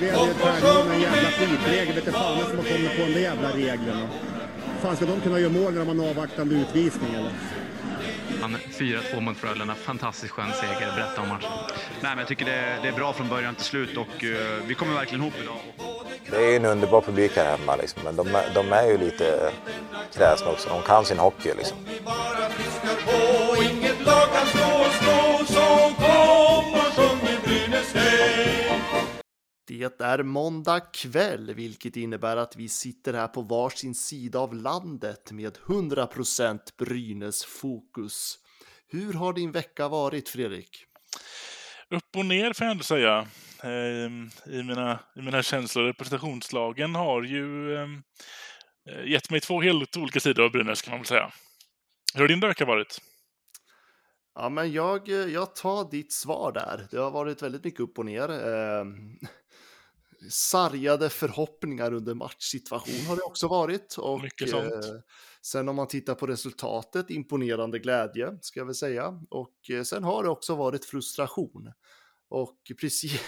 Upplevde, upplevde träningen med en jävla skitregel. Vet fan som har kommit på de där jävla reglerna. Fan, ska de kunna göra mål när de har en avvaktande utvisning eller? Han 4-2 mot Frölunda. Fantastiskt skön seger. Berätta om matchen. Nej, men jag tycker det, det är bra från början till slut och uh, vi kommer verkligen ihop idag. Det är en underbar publik här hemma, liksom. men de, de är ju lite kräsna också. De kan sin hockey. Liksom. Det är måndag kväll, vilket innebär att vi sitter här på varsin sida av landet med 100% Brynäs fokus. Hur har din vecka varit, Fredrik? Upp och ner får jag ändå säga. Ehm, I mina, i mina känslor. Representationslagen har ju ehm, eh, gett mig två helt olika sidor av Brynäs kan man väl säga. Hur har din vecka varit? Ja, men jag, jag tar ditt svar där. Det har varit väldigt mycket upp och ner. Eh, sargade förhoppningar under matchsituation har det också varit. Och, mycket sånt. Eh, sen om man tittar på resultatet, imponerande glädje ska jag väl säga. Och eh, sen har det också varit frustration. Och precis,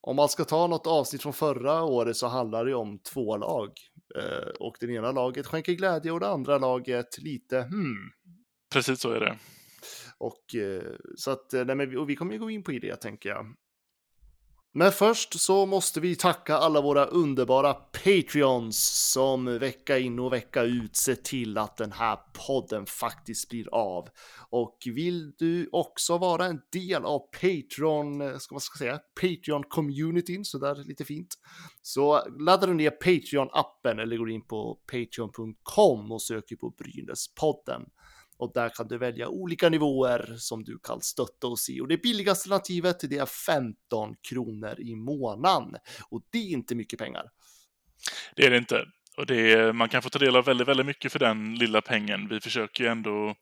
om man ska ta något avsnitt från förra året så handlar det om två lag. Eh, och det ena laget skänker glädje och det andra laget lite hmm. Precis så är det. Och eh, så att, nej, men och vi kommer ju gå in på det tänker jag. Men först så måste vi tacka alla våra underbara Patreons som vecka in och vecka ut ser till att den här podden faktiskt blir av. Och vill du också vara en del av Patreon, ska man ska säga, Patreon-communityn, så där lite fint, så laddar du ner Patreon-appen eller går in på patreon.com och söker på Brynäspodden. Och där kan du välja olika nivåer som du kan stötta oss i. Och det billigaste alternativet det är 15 kronor i månaden. Och det är inte mycket pengar. Det är det inte. Och det är, man kan få ta del av väldigt, väldigt mycket för den lilla pengen. Vi försöker ju ändå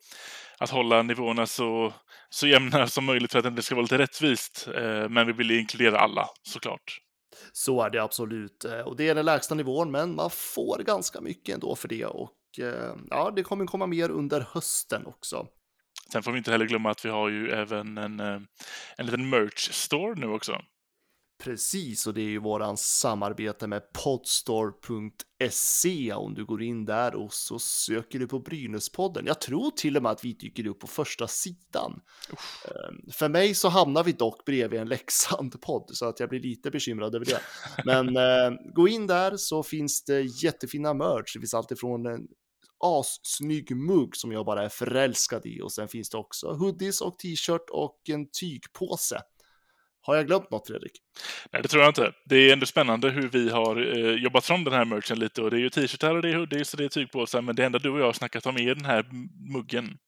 att hålla nivåerna så, så jämna som möjligt för att det ska vara lite rättvist. Eh, men vi vill inkludera alla såklart. Så är det absolut. Eh, och det är den lägsta nivån, men man får ganska mycket ändå för det. Och ja, det kommer komma mer under hösten också. Sen får vi inte heller glömma att vi har ju även en, eh, en liten merch store nu också. Precis, och det är ju våran samarbete med podstore.se. Om du går in där och så söker du på Brynäspodden. Jag tror till och med att vi dyker upp på första sidan. Uff. Ehm, för mig så hamnar vi dock bredvid en Leksand-podd så att jag blir lite bekymrad över det. Men eh, gå in där så finns det jättefina merch. Det finns alltifrån en assnygg mugg som jag bara är förälskad i och sen finns det också hoodies och t-shirt och en tygpåse. Har jag glömt något Fredrik? Nej, det tror jag inte. Det är ändå spännande hur vi har eh, jobbat fram den här merchen lite och det är ju t-shirtar och det är hoodies och det är tygpåsar men det enda du och jag har snackat om är den här muggen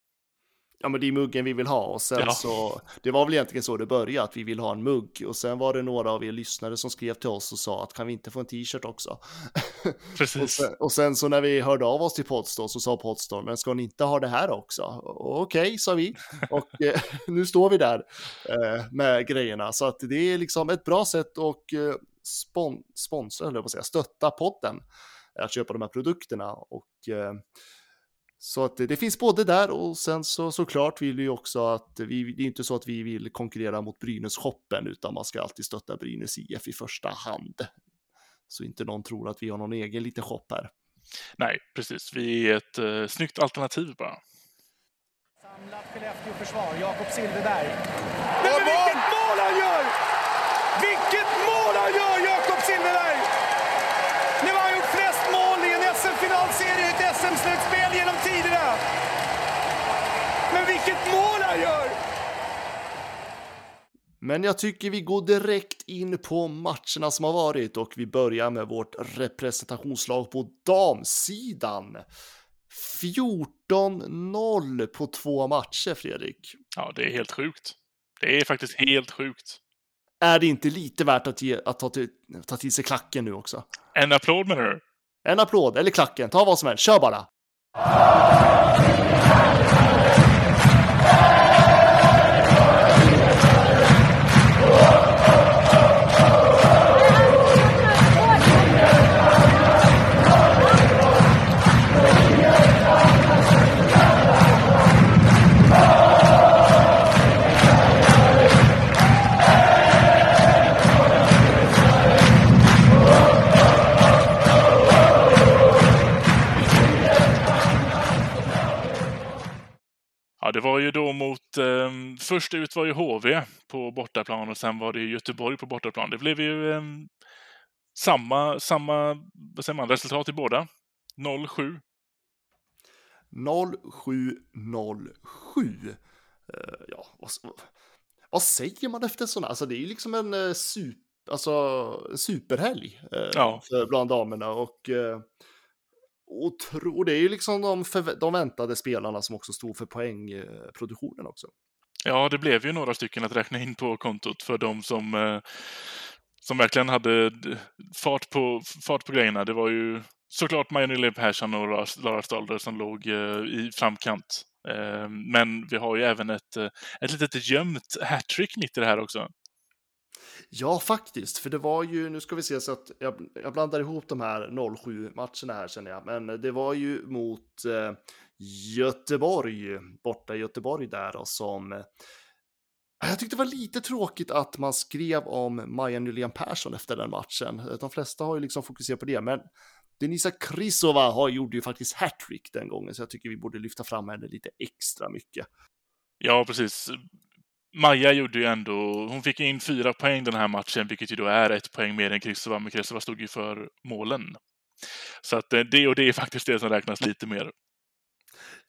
ja men det är muggen vi vill ha och sen ja. så, det var väl egentligen så det började, att vi vill ha en mugg och sen var det några av er lyssnare som skrev till oss och sa att kan vi inte få en t-shirt också? Precis. och, sen, och, sen, så när vi hörde av oss till Podstor så sa Podstor, men ska ni inte ha det här också? Okej, okay, sa vi. Och eh, nu står vi där eh, med grejerna, så att det är liksom ett bra sätt att eh, spon sponsra, eller att säga, stötta podden, att köpa de här produkterna och eh, så att det finns både där och sen så såklart vill vi också att vi, det är inte så att vi vill konkurrera mot Brynäs-shoppen utan man ska alltid stötta Brynäs IF i första hand. Så inte någon tror att vi har någon egen liten shop här. Nej, precis. Vi är ett uh, snyggt alternativ bara. Samlat Skellefteå-försvar, Jakob Silfverberg. Men vilket mål han gör! Vilket mål han gör, Jakob Silfverberg! Nu har han gjort flest mål i en SM-finalserie, ett SM-slutspel tiderna. Men vilket mål han gör! Men jag tycker vi går direkt in på matcherna som har varit och vi börjar med vårt representationslag på damsidan. 14-0 på två matcher, Fredrik. Ja, det är helt sjukt. Det är faktiskt helt sjukt. Är det inte lite värt att, ge, att ta, till, ta till sig klacken nu också? En applåd menar du? En applåd, eller klacken, ta vad som helst, kör bara! Amen. Var ju då mot... Eh, först ut var ju HV på bortaplan och sen var det Göteborg på bortaplan. Det blev ju eh, samma, samma vad säger man, resultat i båda. 0-7. 0707. Uh, ja, vad, vad, säger man efter sådana? Alltså det är ju liksom en uh, super, alltså, superhelg uh, ja. bland damerna och uh, och, det är ju liksom de, för, de väntade spelarna som också stod för poängproduktionen också. Ja, det blev ju några stycken att räkna in på kontot för de som, eh, som verkligen hade fart på, fart på grejerna. Det var ju såklart Maja Persson och Lara Stalder som låg eh, i framkant. Eh, men vi har ju även ett, eh, ett litet gömt hattrick mitt i det här också. Ja, faktiskt, för det var ju, nu ska vi se så att jag, jag blandar ihop de här 07-matcherna här känner jag, men det var ju mot eh, Göteborg, borta i Göteborg där och som eh, jag tyckte det var lite tråkigt att man skrev om Maja Nylén Persson efter den matchen. De flesta har ju liksom fokuserat på det, men Denisa Krisova har, gjorde ju faktiskt hattrick den gången, så jag tycker vi borde lyfta fram henne lite extra mycket. Ja, precis. Maja gjorde ju ändå, hon fick in fyra poäng den här matchen, vilket ju då är ett poäng mer än Kristova, men Kristova stod ju för målen. Så att eh, det och det är faktiskt det som räknas lite mer.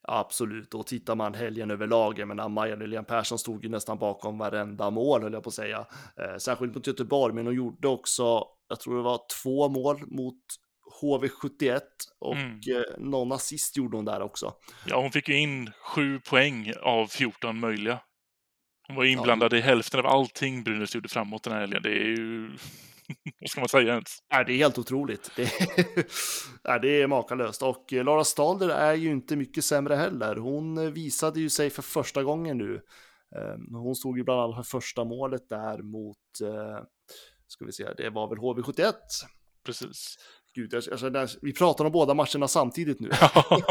Absolut, och tittar man helgen överlag, jag menar Maja Nylén Persson stod ju nästan bakom varenda mål, höll jag på att säga. Eh, särskilt mot Göteborg, men hon gjorde också, jag tror det var två mål mot HV71 och mm. eh, någon assist gjorde hon där också. Ja, hon fick ju in sju poäng av 14 möjliga. Hon var inblandad ja. i hälften av allting Brynäs gjorde framåt den här helgen. Det är ju... Vad ska man säga ens? Ja, det är helt otroligt. Det är, ja, det är makalöst. Och Lara Stalder är ju inte mycket sämre heller. Hon visade ju sig för första gången nu. Ehm, hon stod ju bland annat för första målet där mot, eh, ska vi se, det var väl HV71. Precis. Gud, jag, jag känner, vi pratar om båda matcherna samtidigt nu. Ja. jag,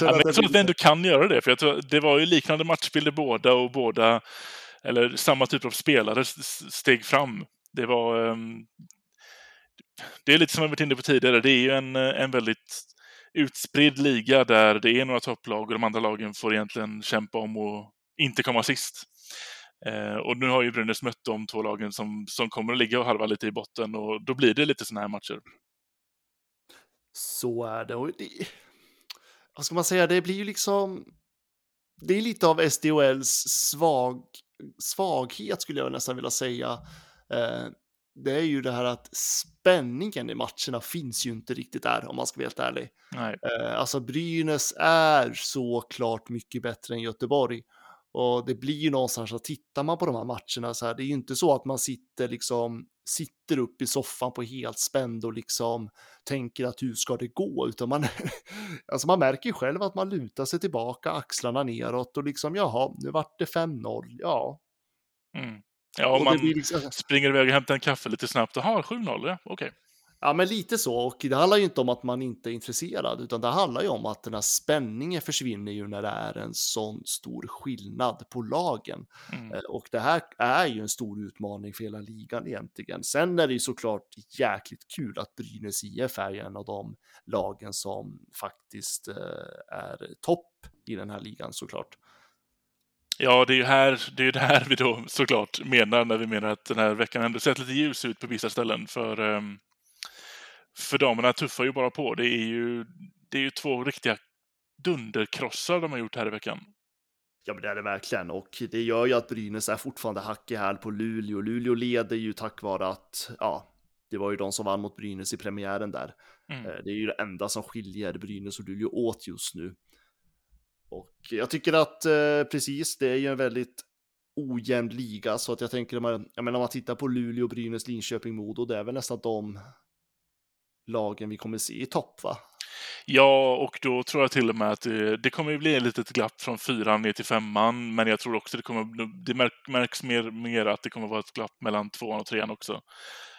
ja, men jag tror att vi ändå kan göra det, för jag tror, det var ju liknande matchbilder båda och båda, eller samma typ av spelare steg fram. Det var... Um, det är lite som jag varit inne på tidigare, det är ju en, en väldigt utspridd liga där det är några topplag och de andra lagen får egentligen kämpa om att inte komma sist. Eh, och nu har ju Brynäs mött de två lagen som, som kommer att ligga och halva lite i botten och då blir det lite sådana här matcher. Så är det. Och det, vad ska man säga, det blir ju liksom... Det är lite av SDHLs svag, svaghet skulle jag nästan vilja säga. Eh, det är ju det här att spänningen i matcherna finns ju inte riktigt där om man ska vara helt ärlig. Nej. Eh, alltså Brynäs är såklart mycket bättre än Göteborg. Och det blir ju någonstans att tittar man på de här matcherna så här, det är ju inte så att man sitter liksom sitter upp i soffan på helt spänd och liksom tänker att hur ska det gå, utan man, alltså man märker ju själv att man lutar sig tillbaka, axlarna neråt och liksom jaha, nu vart det 5-0, ja. Mm. Ja, om man liksom... springer iväg och hämtar en kaffe lite snabbt, jaha, 7-0, ja, okej. Okay. Ja, men lite så. Och det handlar ju inte om att man inte är intresserad, utan det handlar ju om att den här spänningen försvinner ju när det är en sån stor skillnad på lagen. Mm. Eh, och det här är ju en stor utmaning för hela ligan egentligen. Sen är det ju såklart jäkligt kul att Brynäs IF är en av de lagen som faktiskt eh, är topp i den här ligan såklart. Ja, det är ju här, det är det här vi då såklart menar när vi menar att den här veckan ändå sett lite ljus ut på vissa ställen. För um, för damerna tuffar ju bara på. Det är ju, det är ju två riktiga dunderkrossar de har gjort här i veckan. Ja, men det är det verkligen och det gör ju att Brynäs är fortfarande hack i häl på Luleå. Luleå leder ju tack vare att, ja, det var ju de som vann mot Brynäs i premiären där. Mm. Eh, det är ju det enda som skiljer Brynäs och Luleå åt just nu. Och jag tycker att eh, precis, det är ju en väldigt ojämn liga så att jag tänker, jag menar om man tittar på Luleå, Brynäs, Linköping, Modo, det är väl nästan de lagen vi kommer se i topp, va? Ja, och då tror jag till och med att det, det kommer bli ett litet glapp från fyran ner till femman, men jag tror också det kommer det märks mer, mer att det kommer vara ett glapp mellan tvåan och trean också.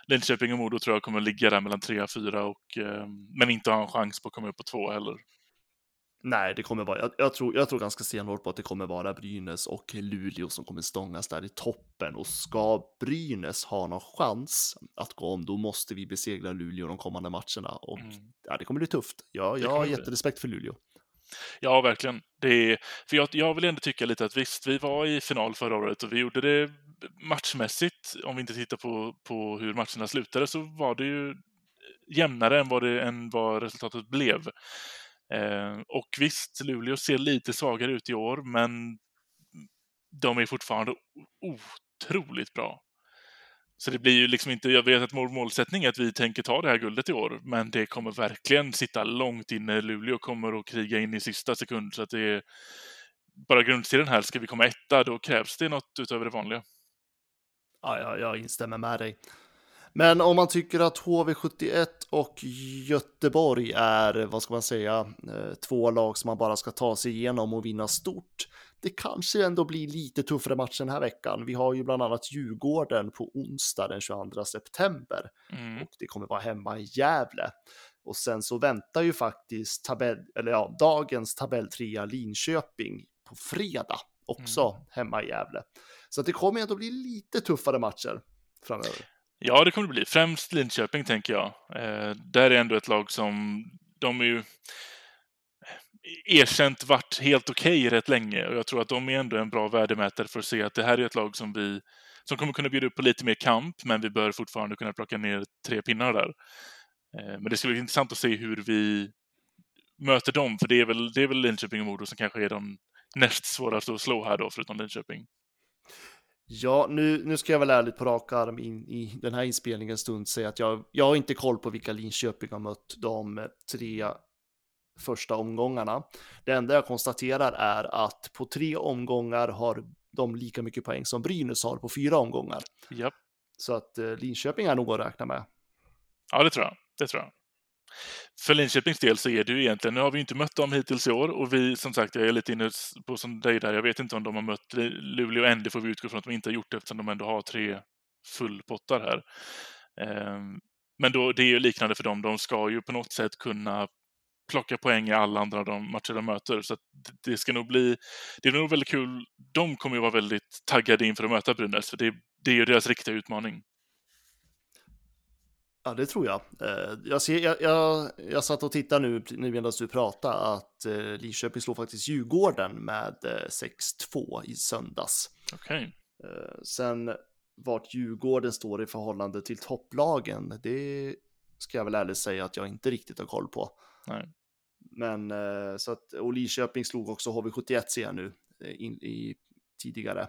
Linköping och Modo tror jag kommer ligga där mellan trea, och fyra, och, eh, men inte ha en chans på att komma upp på två heller. Nej, det kommer vara, jag, jag, tror, jag tror ganska stenhårt på att det kommer vara Brynäs och Luleå som kommer stångas där i toppen. Och ska Brynäs ha någon chans att gå om, då måste vi besegra Luleå de kommande matcherna. Och mm. ja, det kommer bli tufft. Ja, jag har jätterespekt för Luleå. Ja, verkligen. Det är, för jag, jag vill ändå tycka lite att visst, vi var i final förra året och vi gjorde det matchmässigt. Om vi inte tittar på, på hur matcherna slutade så var det ju jämnare än vad, det, än vad resultatet blev. Eh, och visst, Luleå ser lite svagare ut i år, men de är fortfarande otroligt bra. Så det blir ju liksom inte, jag vet att vår målsättning är att vi tänker ta det här guldet i år, men det kommer verkligen sitta långt inne. Luleå kommer att kriga in i sista sekund, så att det är bara grundserien här, ska vi komma etta, då krävs det något utöver det vanliga. Ja, ja, jag instämmer med dig. Men om man tycker att HV71 och Göteborg är, vad ska man säga, eh, två lag som man bara ska ta sig igenom och vinna stort. Det kanske ändå blir lite tuffare matcher den här veckan. Vi har ju bland annat Djurgården på onsdag den 22 september mm. och det kommer vara hemma i Gävle. Och sen så väntar ju faktiskt tabell, eller ja, dagens tabelltrea Linköping på fredag också mm. hemma i Gävle. Så det kommer ändå bli lite tuffare matcher framöver. Ja, det kommer det bli. Främst Linköping, tänker jag. Eh, där är ändå ett lag som... De är ju eh, erkänt varit helt okej okay rätt länge och jag tror att de är ändå en bra värdemätare för att se att det här är ett lag som vi som kommer kunna bjuda upp på lite mer kamp, men vi bör fortfarande kunna plocka ner tre pinnar där. Eh, men det ska bli intressant att se hur vi möter dem, för det är väl, det är väl Linköping och Modo som kanske är de näst svåraste att slå här då, förutom Linköping. Ja, nu, nu ska jag väl ärligt på rak arm in, i den här inspelningens stund säga att jag, jag har inte koll på vilka Linköping har mött de tre första omgångarna. Det enda jag konstaterar är att på tre omgångar har de lika mycket poäng som Brynäs har på fyra omgångar. Yep. Så att eh, Linköping är nog att räkna med. Ja, det tror jag. Det tror jag. För Linköpings del så är det ju egentligen, nu har vi inte mött dem hittills i år och vi, som sagt, jag är lite inne på som dig där, jag vet inte om de har mött Luleå än, det får vi utgå från att de inte har gjort det eftersom de ändå har tre fullpottar här. Ehm, men då, det är ju liknande för dem, de ska ju på något sätt kunna plocka poäng i alla andra de matcher de möter. Så det ska nog bli, det är nog väldigt kul. De kommer ju vara väldigt taggade inför att möta Brynäs, för det, det är ju deras riktiga utmaning. Ja, det tror jag. Eh, jag, ser, jag, jag, jag satt och tittade nu, nu medan du pratade att eh, Lidköping slog faktiskt Djurgården med 6-2 eh, i söndags. Okej. Okay. Sen vart Djurgården står i förhållande till topplagen, det ska jag väl ärligt säga att jag inte riktigt har koll på. Nej. Men så att, och Lidköping slog också HV71 ser jag nu in, i, tidigare.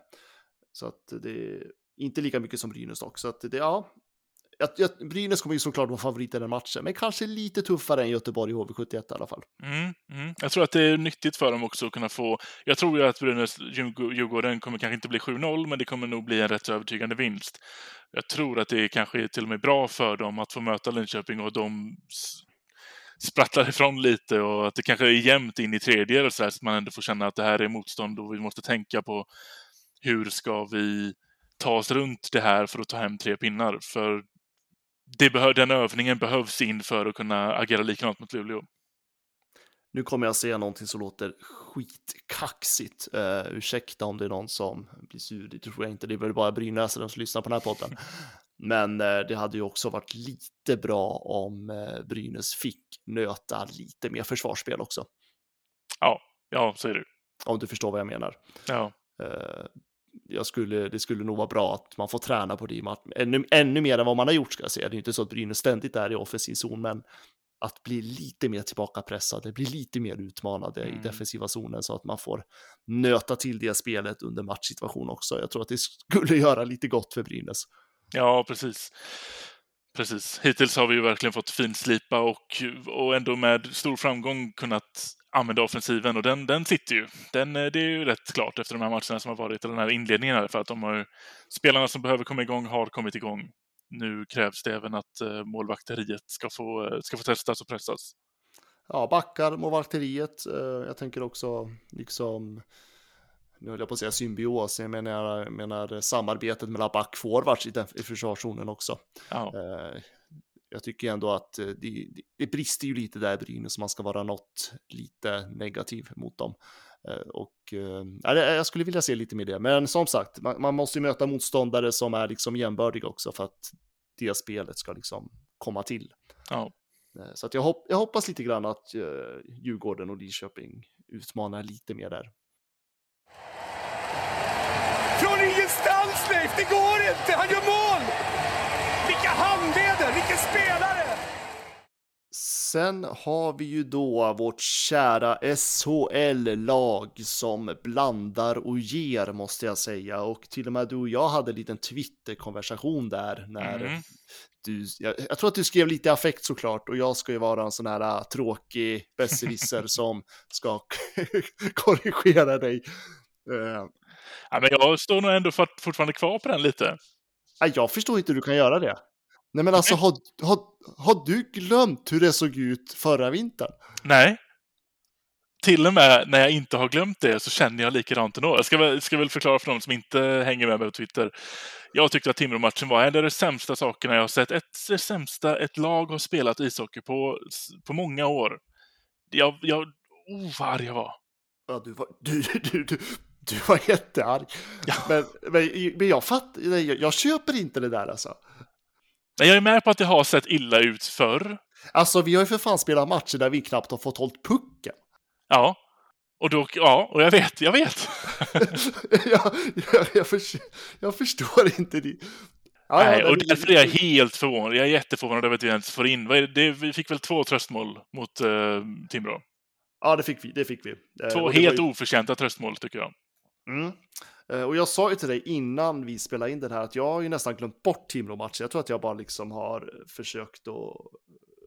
Så att det är inte lika mycket som Brynäs dock. Så att det, ja, jag, jag, Brynäs kommer ju såklart vara favorit i den matchen, men kanske lite tuffare än Göteborg i HV71 i alla fall. Mm, mm. Jag tror att det är nyttigt för dem också att kunna få... Jag tror ju att Brynäs Djurgården kommer kanske inte bli 7-0, men det kommer nog bli en rätt övertygande vinst. Jag tror att det är kanske till och med bra för dem att få möta Linköping och de sprattlar ifrån lite och att det kanske är jämnt in i tredje eller så, här, så att man ändå får känna att det här är motstånd och vi måste tänka på hur ska vi ta oss runt det här för att ta hem tre pinnar. För det behö den övningen behövs in för att kunna agera likadant mot Luleå. Nu kommer jag säga någonting som låter skitkaxigt. Uh, ursäkta om det är någon som blir sur, det tror jag inte. Det är väl bara brynäsare som lyssnar på den här podden. Men uh, det hade ju också varit lite bra om uh, Brynäs fick nöta lite mer försvarsspel också. Ja, ja, så är det. Om du förstår vad jag menar. Ja. Uh, jag skulle, det skulle nog vara bra att man får träna på det ännu, ännu mer än vad man har gjort ska jag säga. Det är inte så att Brynäs ständigt är i offensiv zon, men att bli lite mer tillbakapressade, bli lite mer utmanade mm. i defensiva zonen så att man får nöta till det spelet under matchsituation också. Jag tror att det skulle göra lite gott för Brynäs. Ja, precis. Precis. Hittills har vi ju verkligen fått finslipa och, och ändå med stor framgång kunnat använda offensiven och den, den sitter ju. Den, eh, det är ju rätt klart efter de här matcherna som har varit, eller den här inledningen för att de har spelarna som behöver komma igång har kommit igång. Nu krävs det även att uh, målvakteriet ska få, uh, ska få testas och pressas. Ja, backar, målvakteriet. Jag tänker också liksom nu höll jag på att säga symbios, jag menar, jag menar samarbetet mellan backforwards i, i försvarszonen också. Ja jag tycker ändå att eh, det, det brister ju lite där Brynäs om man ska vara något lite negativ mot dem. Eh, och äh, jag skulle vilja se lite mer det, men som sagt, man, man måste ju möta motståndare som är liksom jämbördiga också för att det spelet ska liksom komma till. Ja. Eh, Så att jag, hopp, jag hoppas lite grann att uh, Djurgården och Lidköping utmanar lite mer där. Från ingenstans Leif, det går inte! Han gör mål! Vilka handleder, vilken spelare! Sen har vi ju då vårt kära SHL-lag som blandar och ger måste jag säga. Och till och med du och jag hade en liten Twitter-konversation där när Mm. du, jag, jag tror att du skrev lite affekt såklart och jag ska ju vara en sån här äh, tråkig besserwisser som ska korrigera dig. Eh, Ja, men jag står nog ändå fort- fortfarande kvar på den lite. jag förstår inte hur du kan göra det. Nej men alltså har, har, har du glömt hur det såg ut förra vintern? Nej. Till och med när jag inte har glömt det så känner jag likadant ändå. Jag ska ska väl förklara för de som inte hänger med mig på Twitter. Jag tyckte att Timrå-matchen var en av de sämsta sakerna jag har sett. Ett, det sämsta ett lag har spelat ishockey på, på många år. Jag, jag, oh vad arg jag var. Ja, du var, du, du, du, du var jättearg. Ja. Men, men, men jag fattar, jag, jag köper inte det där alltså. Nej, jag är med på att det har sett illa ut förr. Alltså vi har ju för fan spelat matcher där vi knappt har fått hållt pucken. Ja. Och då, ja, och jag vet, jag vet. jag, jag, jag, förstår, jag förstår inte det. Ja, Nej, och det- därför är jag helt förvånad. Jag är jätteförvånad över att vi ens får in. Det? det? Vi fick väl två tröstmål mot uh, Timrå. Ja, det fick vi. Det fick vi. Eh, Två helt ju- oförtjänta tröstmål, tycker jag. Mm. Eh, Och jag sa ju till dig innan vi spelade in den här att jag har ju nästan glömt bort Timrå-matchen. Jag tror att jag bara liksom har försökt att,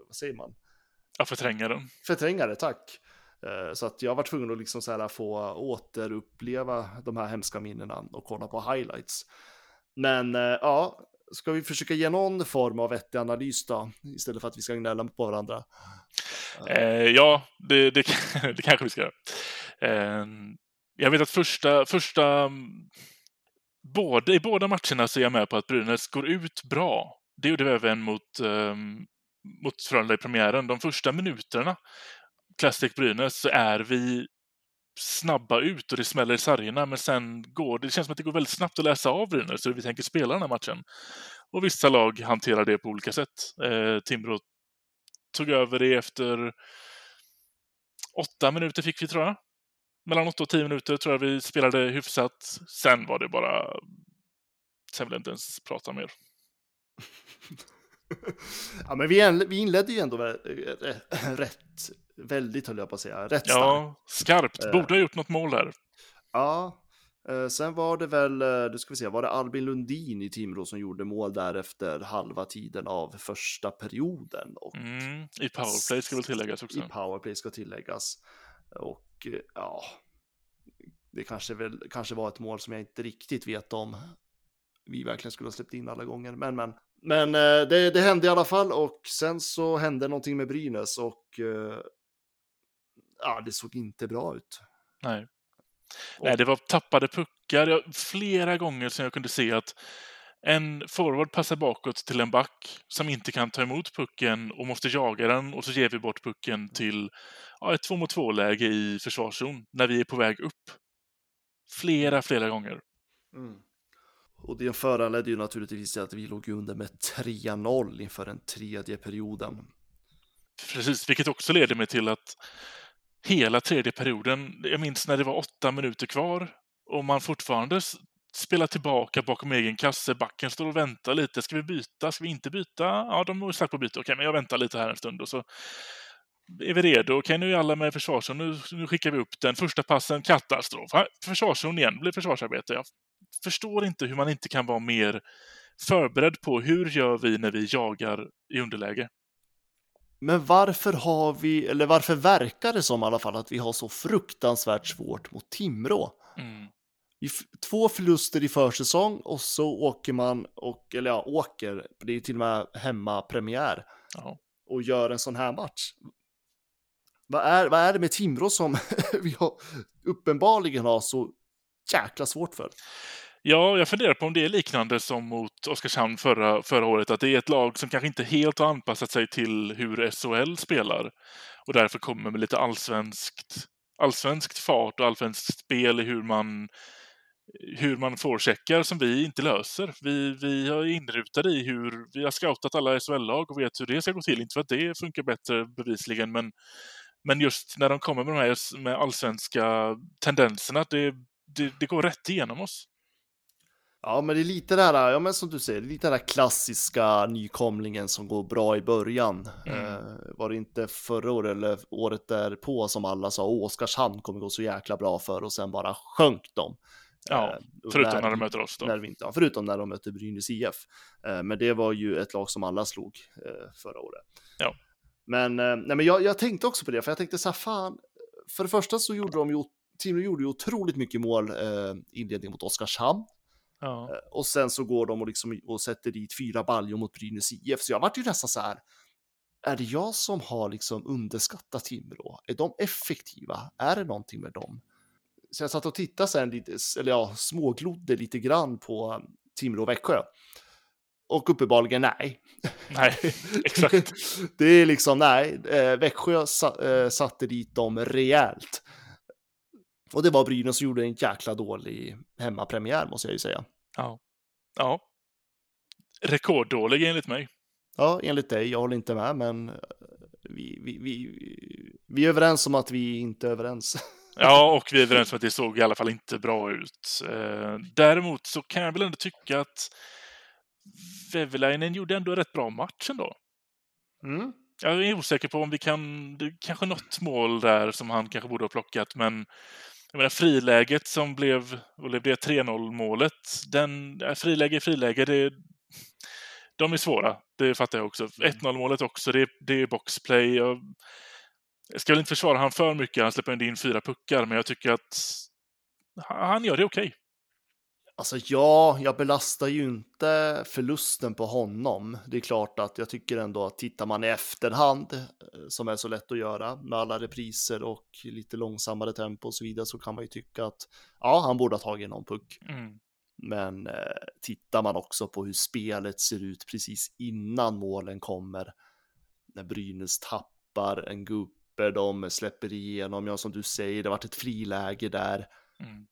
vad säger man, Jag förtränger den. förtränga det, tack. Eh, Så att jag var tvungen att liksom så här få återuppleva de här hemska minnena och kolla på highlights. Men eh, ja, ska vi försöka ge någon form av vettig analys då, istället för att vi ska gnälla på varandra? Eh, ja, det, det, det kanske vi ska göra. Eh, jag vet att första, första... Mm, Både, I båda matcherna så är jag med på att Brynäs går ut bra. Det gjorde vi även mot, um, mot Frölunda i premiären. De första minuterna, Classic Brynäs, så är vi snabba ut och det smäller i sargerna, men sen går det känns som att det går väldigt snabbt att läsa av Brynäs hur vi tänker spela den här matchen. Och vissa lag hanterar det på olika sätt. Eh, Timrå tog över det efter åtta minuter fick vi tror jag. Mellan åtta och tio minuter tror jag vi spelade hyfsat. Sen var det bara... Sen vill jag inte ens prata mer. ja, men vi, inledde ju ändå eh, rätt, väldigt höll jag på att säga, rätt starkt. Ja, skarpt. Eh. Borde ha gjort något mål där. Ja, eh, sen var det väl, eh, du ska vi se, var det Albin Lundin i Timrå som gjorde mål där efter halva tiden av första perioden? Och Mm, I powerplay ska väl tilläggas också. i powerplay ska tilläggas. Och eh, ja, det kanske, väl, kanske var ett mål som jag inte riktigt vet om vi verkligen skulle ha släppt in alla gånger. Men, men, men eh, det, det hände i alla fall och sen så hände någonting med Brynäs och eh, ja, det såg inte bra ut. Nej. Nej, det var tappade puckar. Jag, flera gånger som jag kunde se att en forward passar bakåt till en back som inte kan ta emot pucken och måste jaga den och så ger vi bort pucken till ja, ett två mot två-läge i försvarszon när vi är på väg upp. Flera, flera gånger. Och det föranledde ju naturligtvis att vi låg under med 3-0 inför den tredje perioden. Precis, vilket också leder mig till att hela tredje perioden, jag minns när det var åtta minuter kvar och man fortfarande spelar tillbaka bakom egen kasse. Backen står och väntar lite. Ska vi byta? Ska vi inte byta? Ja, de har sagt på att byta. Okej, men jag väntar lite här en stund och så är vi redo. Okej, nu är alla med i försvarszon. Nu, nu skickar vi upp den. Första passen, katastrof. Försvarszon igen, blir försvarsarbete. Jag förstår inte hur man inte kan vara mer förberedd på hur gör vi när vi jagar i underläge. Men varför har vi, eller varför verkar det som i alla fall att vi har så fruktansvärt svårt mot Timrå? Mm. Två förluster i försäsong och så åker man, och, eller ja, åker, det är till och med hemmapremiär, Ja. och gör en sån här match. Vad är, vad är det med Timrå som vi har, uppenbarligen har så jäkla svårt för? Ja, jag funderar på om det är liknande som mot Oskarshamn förra, förra året, att det är ett lag som kanske inte helt har anpassat sig till hur SHL spelar och därför kommer med lite allsvenskt, allsvenskt fart och allsvenskt spel i hur man hur man forecheckar som vi inte löser. Vi, vi är inrutade i hur vi har scoutat alla SHL-lag och vet hur det ska gå till. Inte för att det funkar bättre bevisligen, men, men just när de kommer med de här med allsvenska tendenserna, det, det, det går rätt igenom oss. Ja, men det är lite det här, ja men som du säger, lite den här klassiska nykomlingen som går bra i början. Mm. Eh, var det inte förra året eller året därpå som alla sa Oskarshamn kommer gå så jäkla bra för och sen bara sjönk de. Ja, eh, förutom när, när de möter oss då. När vi inte, ja, förutom när de möter Brynäs IF. Eh, men det var ju ett lag som alla slog eh, förra året. Ja. Men, nej, men jag, jag tänkte också på det, för jag tänkte så här, fan, för det första så gjorde de ju, Timrå gjorde ju otroligt mycket mål eh, inledning mot Oskarshamn. Ja. Och sen så går de och, liksom, och sätter dit fyra baljor mot Brynäs IF. Så jag vart ju nästan så här, är det jag som har liksom underskattat Timrå? Är de effektiva? Är det någonting med dem? Så jag satt och tittade sen lite, eller ja, småglodde lite grann på um, Timrå och Växjö. Och uppenbarligen nej. Nej, exakt. det är liksom nej, eh, Växjö eh, satte dit dem rejält. Och det var Brynäs som gjorde en jäkla dålig hemmapremiär måste jag ju säga. Ja. Ja. Rekorddålig enligt mig. Ja, enligt dig. Jag håller inte med, men eh, vi, vi, vi, vi är överens om att vi inte är överens. Ja, och vi är överens om att det såg i alla fall inte bra ut. Eh, däremot så kan jag väl ändå tycka att Vevelainen gjorde ändå en rätt bra match ändå. Mm. Jag är osäker på om vi kan, det kanske något mål där som han kanske borde ha plockat, men jag menar friläget som blev, och det blev 3-0 målet, den, friläge friläge, det, de är svåra, det fattar jag också. 1-0 mm. målet också, det, det är boxplay. Jag, jag ska väl inte försvara han för mycket, han släpper in fyra puckar, men jag tycker att han gör det okej. Okay. Alltså ja, jag belastar ju inte förlusten på honom. Det är klart att jag tycker ändå att tittar man i efterhand, eh, som är så lätt att göra med alla repriser och lite långsammare tempo och så vidare, så kan man ju tycka att ja, han borde ha tagit någon puck. Mm. Men eh, tittar man också på hur spelet ser ut precis innan målen kommer, när Brynäs tappar en gupp släpper, de släpper igenom, ja som du säger, det varit ett friläge där. Mm.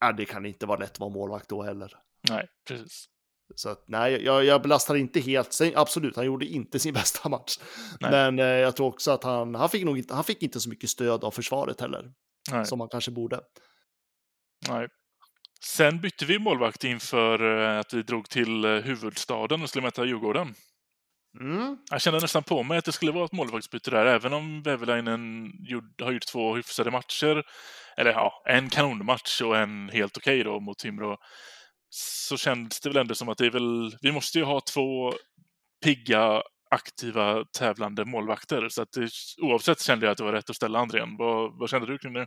Ja, det kan inte vara lätt att vara målvakt då heller. Nej, precis. Så att, nej, jag, jag belastar inte helt. Sen, absolut, han gjorde inte sin bästa match. Nej. Men eh, jag tror också att han, han fick nog inte, han fick inte så mycket stöd av försvaret heller. Nej. Som han kanske borde. Nej. Sen bytte vi målvakt inför eh, att vi drog till eh, huvudstaden och skulle möta Djurgården. Mm. Jag kände nästan på mig att det skulle vara ett målvaktsbyte där, även om Väveläinen har gjort två hyfsade matcher. Eller ja, en kanonmatch och en helt okej okay då mot Timrå. Så kändes det väl ändå som att det är väl, vi måste ju ha två pigga, aktiva, tävlande målvakter. Så att det, oavsett kände jag att det var rätt att ställa Andrén. Vad, vad kände du kring det?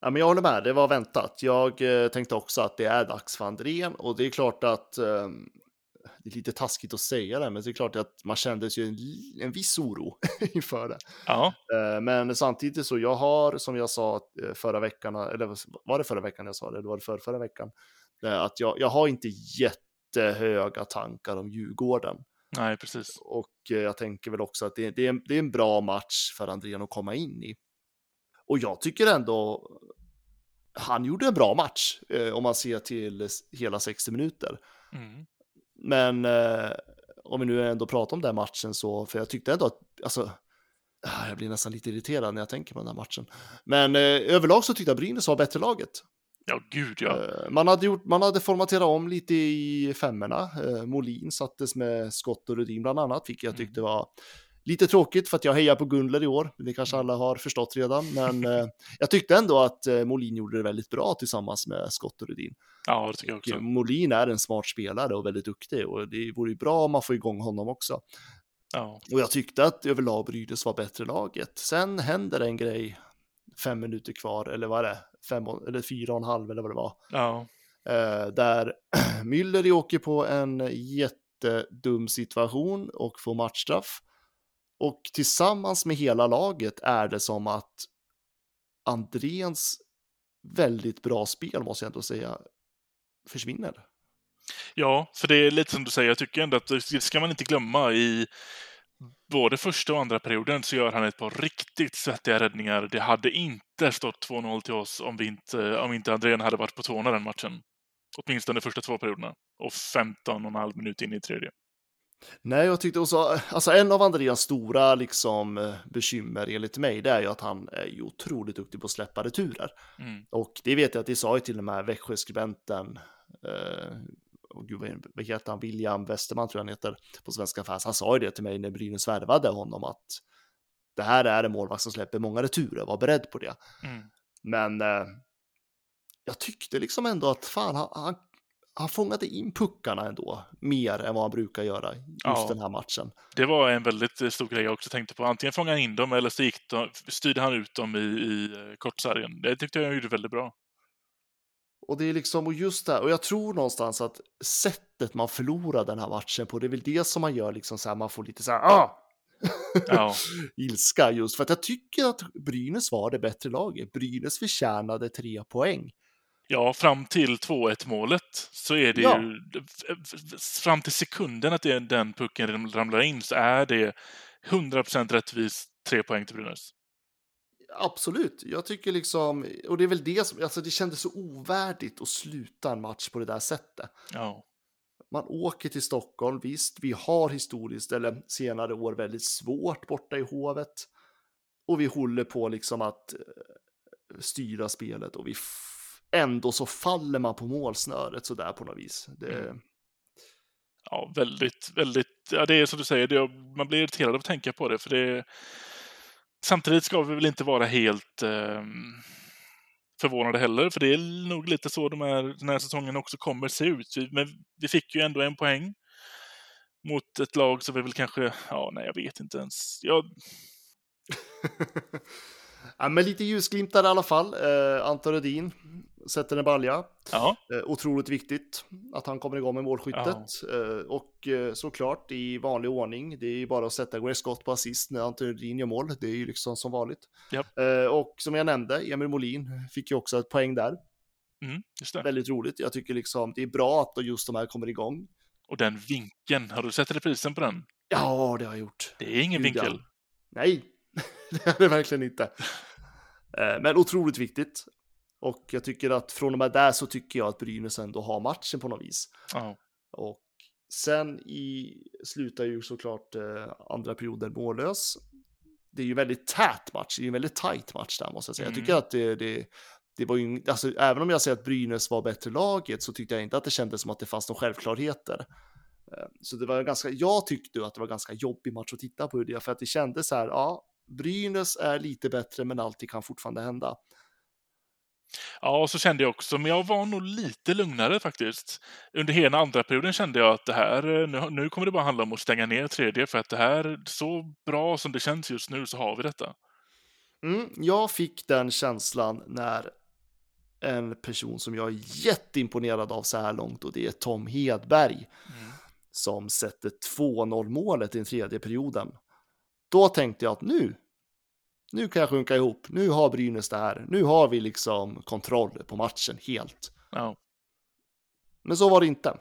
Ja, men jag håller med, det var väntat. Jag eh, tänkte också att det är dags för Andrén och det är klart att eh, det är lite taskigt att säga det, men det är klart att man kände ju en, en viss oro inför det. Ja. Eh, men samtidigt så jag har, som jag sa eh, förra veckan, eller var det förra veckan jag sa det, eller var det för förra veckan, eh, att jag, jag har inte jättehöga tankar om Djurgården. Nej, precis. Och jag tänker väl också att det, det, är, en, det är en bra match för Andrén att komma in i. Och jag tycker ändå han gjorde en bra match om man ser till hela 60 minuter. Mm. Men eh, om vi nu ändå pratar om den matchen så, för jag tyckte ändå att, alltså, ah, jag blir nästan lite irriterad när jag tänker på den här matchen. Men eh, överlag så tyckte jag Brynäs var bättre laget. Ja, gud ja. Eh, man, hade gjort, man hade formaterat om lite i femmorna. Eh, Molin sattes med Skott och Rudin bland annat, vilket jag mm. tyckte var Lite tråkigt för att jag hejar på Gundler i år, det kanske alla har förstått redan, men eh, jag tyckte ändå att eh, Molin gjorde det väldigt bra tillsammans med Scott och Rudin. Ja, det tycker jag också. Och Molin är en smart spelare och väldigt duktig och det vore ju bra om man får igång honom också. Ja. Och jag tyckte att överlag Brynäs var bättre laget. Sen händer en grej fem minuter kvar, eller vad är det? Fem, eller fyra och en halv eller vad det var. Ja. Eh, där Müller åker på en jättedum situation och får matchstraff. Och tillsammans med hela laget är det som att Andréns väldigt bra spel, måste jag ändå säga, försvinner. Ja, för det är lite som du säger, jag tycker ändå att det ska man inte glömma i både första och andra perioden så gör han ett par riktigt svettiga räddningar. Det hade inte stått 2-0 till oss om, vi inte, om inte Andrén hade varit på tårna den matchen. Åtminstone de första två perioderna. Och 15 och en halv minut in i tredje. Nej, jag tyckte också, alltså en av Andreas stora liksom bekymmer enligt mig, det är ju att han är ju otroligt duktig på att släppa returer. Mm. Och det vet jag att det sa ju till och med Växjöskribenten, eh, och gud, vad heter han, William Westerman tror jag han heter, på Svenska fans. Han sa ju det till mig när Brynäs värvade honom att det här är en målvakt som släpper många returer, var beredd på det. Mm. Men eh, jag tyckte liksom ändå att fan, han, han, han fångade in puckarna ändå mer än vad han brukar göra just Ja. den här matchen. Det var en väldigt eh, stor grej jag också tänkte på. Antingen fångade han in dem eller så gick de, styrde han ut dem i, i eh, kortsargen. Det tyckte jag gjorde väldigt bra. Och det är liksom, och just det här, och jag tror någonstans att sättet man förlorar den här matchen på, det är väl det som man gör liksom så här, man får lite så här, ah! Ja. ilska just för att jag tycker att Brynäs var det bättre laget. Brynäs förtjänade tre poäng. Ja, fram till 2-1 målet så är det Ja. ju... Fram till sekunden att det, den pucken ramlar in så är det 100% rättvist tre poäng till Brynäs. Absolut, jag tycker liksom, och det är väl det som, alltså det kändes så ovärdigt att sluta en match på det där sättet. Ja. Man åker till Stockholm, visst, vi har historiskt, eller senare år, väldigt svårt borta i Hovet. Och vi håller på liksom att eh, styra spelet och vi ändå så faller man på målsnöret sådär på något vis. Det, Mm. Ja, väldigt, väldigt... Ja, det är som du säger, det, man blir irriterad av att tänka på det, för det... Samtidigt ska vi väl inte vara helt eh, förvånade heller, för det är nog lite så de här, den här säsongen också kommer se ut. Vi, men vi fick ju ändå en poäng mot ett lag som vi väl kanske... Ja, nej, jag vet inte ens. Jag, ja, men lite ljusglimtar i alla fall. Eh, Anton Rödin sätter en balja. ja, Eh, otroligt viktigt att han kommer igång med målskyttet. Eh, och eh, såklart i vanlig ordning, det är ju bara att sätta Greg Scott på assist när Anton Rudin gör mål. Det är ju liksom som vanligt. Eh, och som jag nämnde, Emil Molin fick ju också ett poäng där. mm. Väldigt roligt. Jag tycker liksom det är bra att just de här kommer igång. Och den vinkeln, har du sett reprisen på den? Ja, det har jag gjort. Det är ingen Gud, ja. vinkel. Nej, det är det verkligen inte. Men otroligt viktigt. Och jag tycker att från och med där så tycker jag att Brynäs ändå har matchen på något vis. Ja. Och sen i slutar ju såklart eh, andra perioden mållös. Det är ju väldigt tät match, det är ju en väldigt tight match där måste jag säga. Jag tycker Mm. att det, det, det var ju, alltså även om jag säger att Brynäs var bättre laget så tyckte jag inte att det kändes som att det fanns några självklarheter. Eh, Så det var ganska, jag tyckte att det var ganska jobbig match att titta på det, för att det kändes så här, ja, Brynäs är lite bättre men allting kan fortfarande hända. Ja, så kände jag också, men jag var nog lite lugnare faktiskt. Under hela andra perioden kände jag att det här, eh, nu, nu kommer det bara handla om att stänga ner tredje, för att det här, så bra som det känns just nu så har vi detta. Mm, jag fick den känslan när en person som jag är jätteimponerad av så här långt och det är Tom Hedberg som sätter 2-0 målet i den tredje perioden. Då tänkte jag att nu, nu kan jag sjunka ihop. Nu har Brynäs det här. Nu har vi liksom kontroll på matchen helt. Ja. Men så var det inte.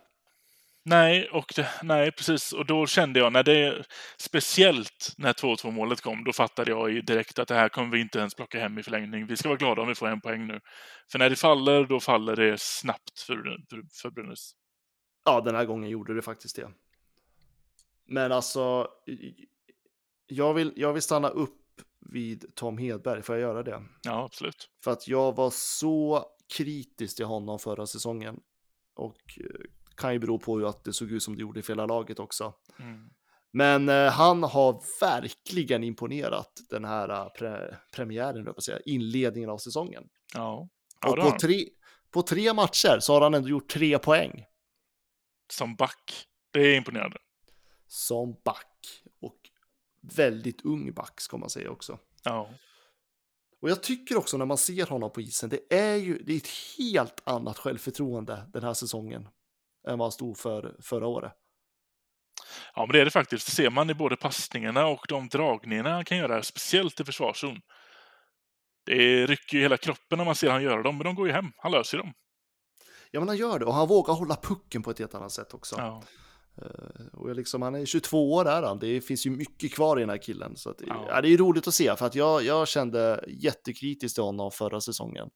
Nej, och det, nej, precis. Och då kände jag, när det, speciellt när 2-2 målet kom, då fattade jag direkt att det här kommer vi inte ens plocka hem i förlängning. Vi ska vara glada om vi får en poäng nu. För när det faller, då faller det snabbt för, för, för Brynäs. Ja, den här gången gjorde det faktiskt det. Men alltså, jag vill, jag vill stanna upp vid Tom Hedberg. Får jag göra det? Ja, absolut. För att jag var så kritisk till honom förra säsongen. Och eh, kan ju bero på att det såg ut som det gjorde i hela laget också. Mm. Men eh, han har verkligen imponerat den här eh, pre premiären, jag säga, inledningen av säsongen. Ja. ja och på tre, på tre matcher så har han ändå gjort tre poäng Som back. Det är imponerande. som back. Väldigt ung back ska man säga också. Ja. Och jag tycker också när man ser honom på isen, det är ju det är ett helt annat självförtroende den här säsongen än vad han stod för förra året. Ja, men det är det faktiskt. Det ser man i både passningarna och de dragningarna han kan göra, speciellt i försvarszon. Det rycker ju hela kroppen när man ser han göra dem, men de går ju hem. Han löser dem. Ja, men han gör det och han vågar hålla pucken på ett helt annat sätt också. Ja. Eh, och jag liksom, han är 22 år är han, det finns ju mycket kvar i den här killen. Så att, Ja. ja. det är roligt att se, för att jag, jag kände jättekritiskt till honom förra säsongen.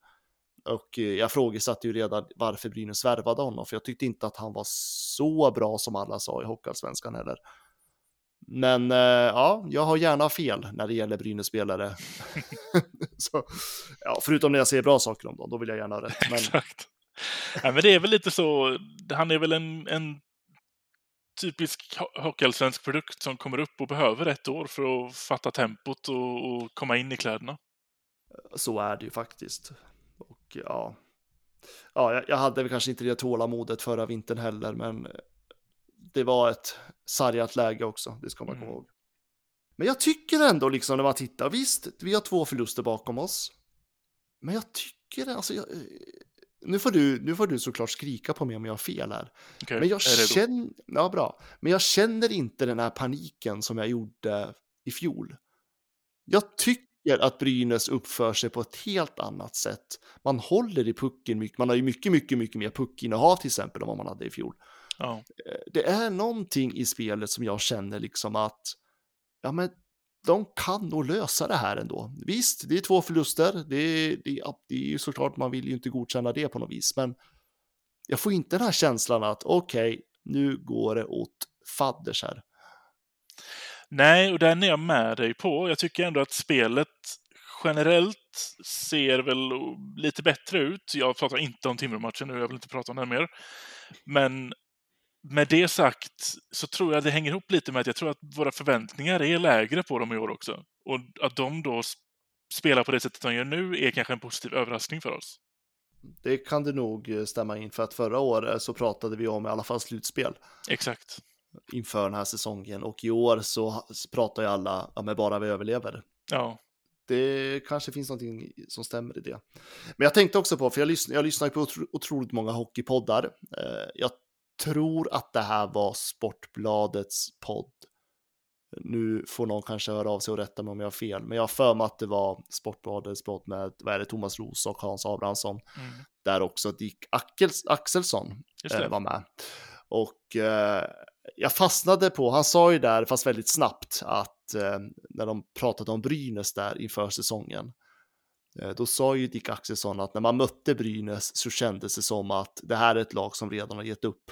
Och eh, jag ifrågasatte ju redan varför Brynäs värvade honom, för jag tyckte inte att han var så bra som alla sa i Hockeyallsvenskan heller. Men eh, ja, jag har gärna fel när det gäller Brynäs-spelare. ja, förutom när jag säger bra saker om dem, då vill jag gärna ha rätt. Men Exakt. Ja, men det är väl lite så, han är väl en, en typisk ho- hockeyallsvensk produkt som kommer upp och behöver ett år för att fatta tempot och, och komma in i kläderna. så är det ju faktiskt. Och ja, ja jag, hade väl kanske inte det tålamodet förra vintern heller, men det var ett sargat läge också, det ska man komma Mm. ihåg. Men jag tycker ändå liksom när man tittar, visst, vi har två förluster bakom oss. Men jag tycker, alltså, jag, nu, får du, nu får du såklart skrika på mig om jag har fel här. Okej, Men jag känner, ja bra, men jag känner inte den här paniken som jag gjorde i fjol. Jag tycker att Brynäs uppför sig på ett helt annat sätt. Man håller i pucken mycket, man har ju mycket, mycket, mycket mer puckinnehav till exempel än vad man hade i fjol. Eh, Det är någonting i spelet som jag känner liksom att, ja men de kan nog lösa det här ändå. Visst, det är två förluster, det, det, ja, det är ju såklart, man vill ju inte godkänna det på något vis, men jag får inte den här känslan att okej, nu går det åt fadders här. Nej, och den är jag med dig på. Jag tycker ändå att spelet generellt ser väl lite bättre ut. Jag pratar inte om Timrå-matchen nu, jag vill inte prata om den mer. Men med det sagt så tror jag det hänger ihop lite med att jag tror att våra förväntningar är lägre på dem i år också. Och att de då spelar på det sättet de gör nu är kanske en positiv överraskning för oss. Det kan det nog eh, stämma in för att förra året så pratade vi om i alla fall slutspel Exakt. inför den här säsongen och i år så pratar ju alla, ja men bara vi överlever. Ja, Det kanske finns någonting som stämmer i det. Men jag tänkte också på, för jag, lyssn jag lyssnar ju på otro otroligt många hockeypoddar. Eh, jag tror att det här var Sportbladets podd. Nu får någon kanske höra av sig och rätta mig om jag har fel, men jag har för mig att det var Sportbladets podd med, vad är det, Thomas Roos och Hans Abrahamsson, mm. där också Dick Ackels Axelsson eh, var med. Och eh, jag fastnade på, han sa ju där, fast väldigt snabbt, att eh, när de pratade om Brynäs där inför säsongen, eh, då sa ju Dick Axelsson att när man mötte Brynäs så kändes det som att det här är ett lag som redan har gett upp.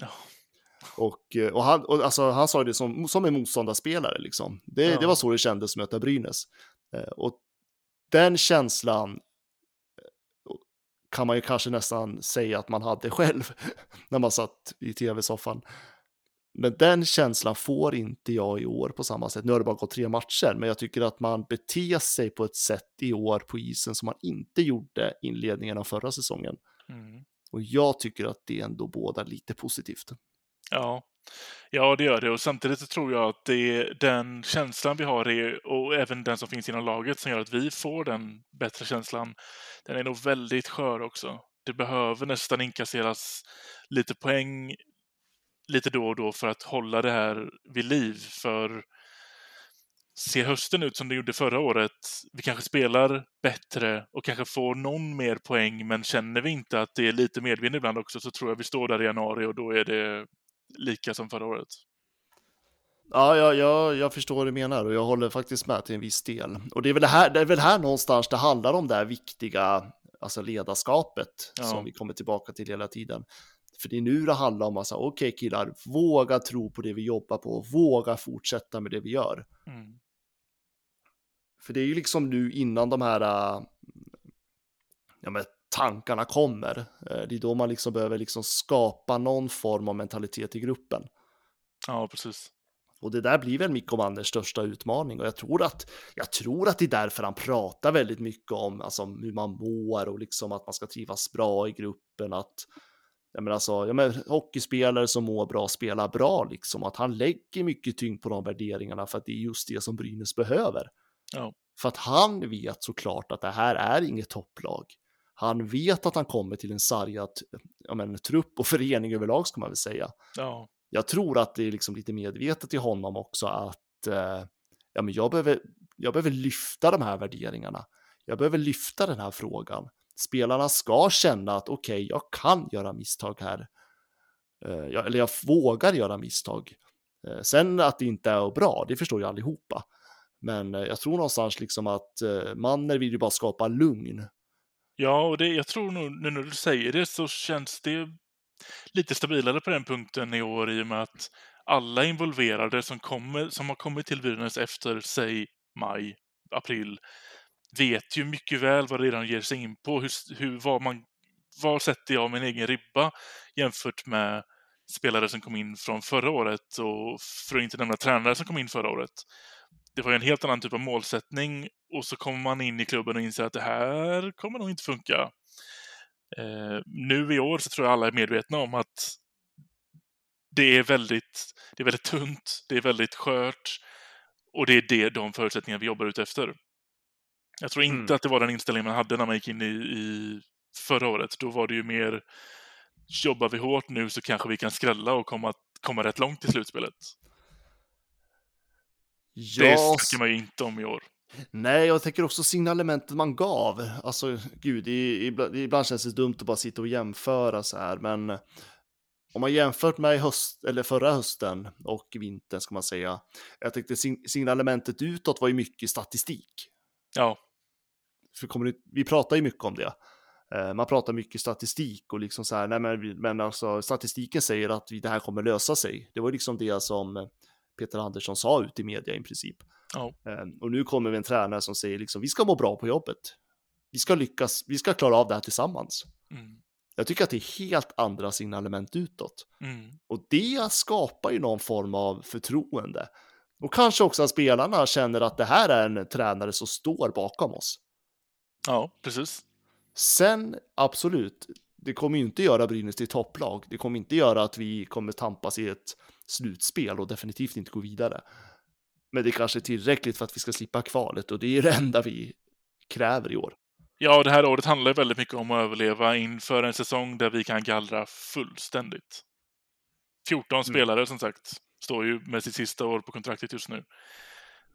Ja. Och, eh, och, han, och alltså, han sa det som, som en motståndarspelare, liksom. Det, Ja. det var så det kändes att möta Brynäs. Eh, och den känslan eh, kan man ju kanske nästan säga att man hade själv när man satt i tv-soffan. Men den känslan får inte jag i år på samma sätt. Nu har det bara gått tre matcher, men jag tycker att man beter sig på ett sätt i år på isen som man inte gjorde inledningen av förra säsongen. Mm. Och jag tycker att det ändå bådar lite positivt. Ja. ja, det gör det. Och samtidigt så tror jag att det är den känslan vi har är, och även den som finns inom laget som gör att vi får den bättre känslan. Den är nog väldigt skör också. Det behöver nästan inkasseras lite poäng lite då och då för att hålla det här vid liv. För ser hösten ut som det gjorde förra året, vi kanske spelar bättre och kanske får någon mer poäng, men känner vi inte att det är lite medvind ibland också så tror jag vi står där i januari och då är det lika som förra året. Ja, ja, ja, jag förstår vad du menar och jag håller faktiskt med till en viss del. Och det är väl här, det är väl här någonstans det handlar om det här viktiga, alltså ledarskapet Ja. som vi kommer tillbaka till hela tiden. För det är nu det handlar om att säga, okej killar, våga tro på det vi jobbar på, våga fortsätta med det vi gör. Mm. För det är ju liksom nu innan de här äh, ja, men tankarna kommer, eh, det är då man liksom behöver liksom skapa någon form av mentalitet i gruppen. Ja, precis. Och det där blir väl Mikko Manners största utmaning och jag tror att jag tror att det är därför han pratar väldigt mycket om alltså, hur man mår och liksom att man ska trivas bra i gruppen. Att jag menar, alltså, jag menar, hockeyspelare som mår bra spelar bra liksom. Att han lägger mycket tyngd på de värderingarna för att det är just det som Brynäs behöver. Ja. För att han vet såklart att det här är inget topplag. Han vet att han kommer till en sargad ja, men, trupp och förening överlag ska man väl säga Ja, jag tror att det är liksom lite medvetet i honom också att eh, ja, men jag, behöver, jag behöver lyfta de här värderingarna. Jag behöver lyfta den här frågan. Spelarna ska känna att okej, jag kan göra misstag här. Eh, jag, eller jag vågar göra misstag. Eh, sen att det inte är bra, det förstår ju allihopa. Men eh, jag tror någonstans liksom att mannen Manner vill ju bara skapa lugn. Ja, och det, jag tror nog nu när du säger det så känns det lite stabilare på den punkten i år i och med att alla involverade som, kommer, som har kommit till Brynäs efter, säg maj, april, vet ju mycket väl vad det redan ger sig in på. Hur, hur, var, man, var sätter jag min egen ribba jämfört med spelare som kom in från förra året och för att inte nämna tränare som kom in förra året. Det var ju en helt annan typ av målsättning och så kommer man in i klubben och inser att det här kommer nog inte funka. Eh, nu i år så tror jag alla är medvetna om att det är väldigt, det är väldigt tunt, det är väldigt skört och det är det, de förutsättningar vi jobbar ut efter. Jag tror inte Mm. att det var den inställningen man hade när man gick in i, i förra året. Då var det ju mer jobbar vi hårt nu så kanske vi kan skrälla och komma, komma rätt långt i slutspelet. Det Ja, snackar man ju inte om i år. Nej, jag tänker också signalementet man gav. Alltså, gud, det ibland, ibland känns det dumt att bara sitta och jämföra så här, men om man jämfört med höst, eller förra hösten och vintern ska man säga. Jag tyckte sign- signalementet utåt var ju mycket statistik. Ja, För kommer det, vi pratar ju mycket om det. Eh, Man pratar mycket statistik och liksom så här, nej men, men alltså statistiken säger att det här kommer lösa sig. Det var liksom det som Peter Andersson sa ut i media i princip. Eh, Och nu kommer vi en tränare som säger liksom, vi ska må bra på jobbet. Vi ska lyckas, vi ska klara av det här tillsammans. mm, Jag tycker att det är helt andra signalement utåt. mm, Och det skapar ju någon form av förtroende. Och kanske också att spelarna känner att det här är en tränare som står bakom oss. Ja, precis. Sen, absolut, det kommer ju inte göra Brynäs till topplag. Det kommer inte göra att vi kommer tampas i ett slutspel och definitivt inte gå vidare. Men det kanske är tillräckligt för att vi ska slippa kvalet och det är det enda vi kräver i år. Ja, det här året handlar väldigt mycket om att överleva inför en säsong där vi kan gallra fullständigt. 14 spelare som sagt står ju med sitt sista år på kontraktet just nu.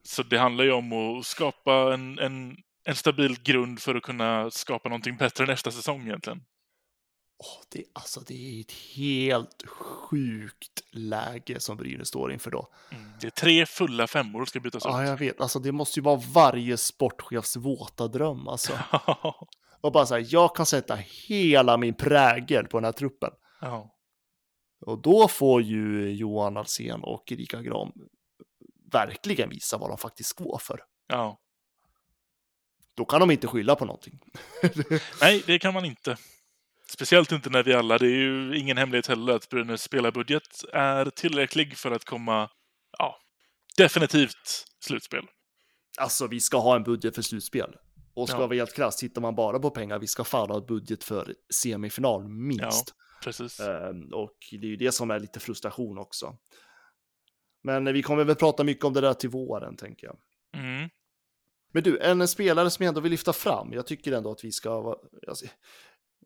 Så det handlar ju om att skapa en, en, en stabil grund för att kunna skapa någonting bättre nästa säsong egentligen. Åh, det, alltså, det är ett helt sjukt läge som Brynäs står inför då. Mm. Det är tre fulla femmor som ska bytas Ja, ut. jag vet. Alltså, det måste ju vara varje sportchefs våta dröm. Alltså. Och bara så här, jag kan sätta hela min prägel på den här truppen. ja. Och då får ju Johan Alsen och Erika Gram verkligen visa vad de faktiskt går för. ja. Då kan de inte skylla på någonting. Nej, det kan man inte. Speciellt inte när vi alla, det är ju ingen hemlighet heller att Brynäs spelarbudget är tillräcklig för att komma, ja, definitivt slutspel. Alltså, vi ska ha en budget för slutspel. Och ska Ja. vara helt krasst, tittar man bara på pengar, vi ska fan ha budget för semifinal, minst. Precis. Ehm, och det är ju det som är lite frustration också. Men vi kommer väl prata mycket om det där till våren, tänker jag. Mm. Men du, en spelare som jag ändå vill lyfta fram, jag tycker ändå att vi ska vara... Alltså,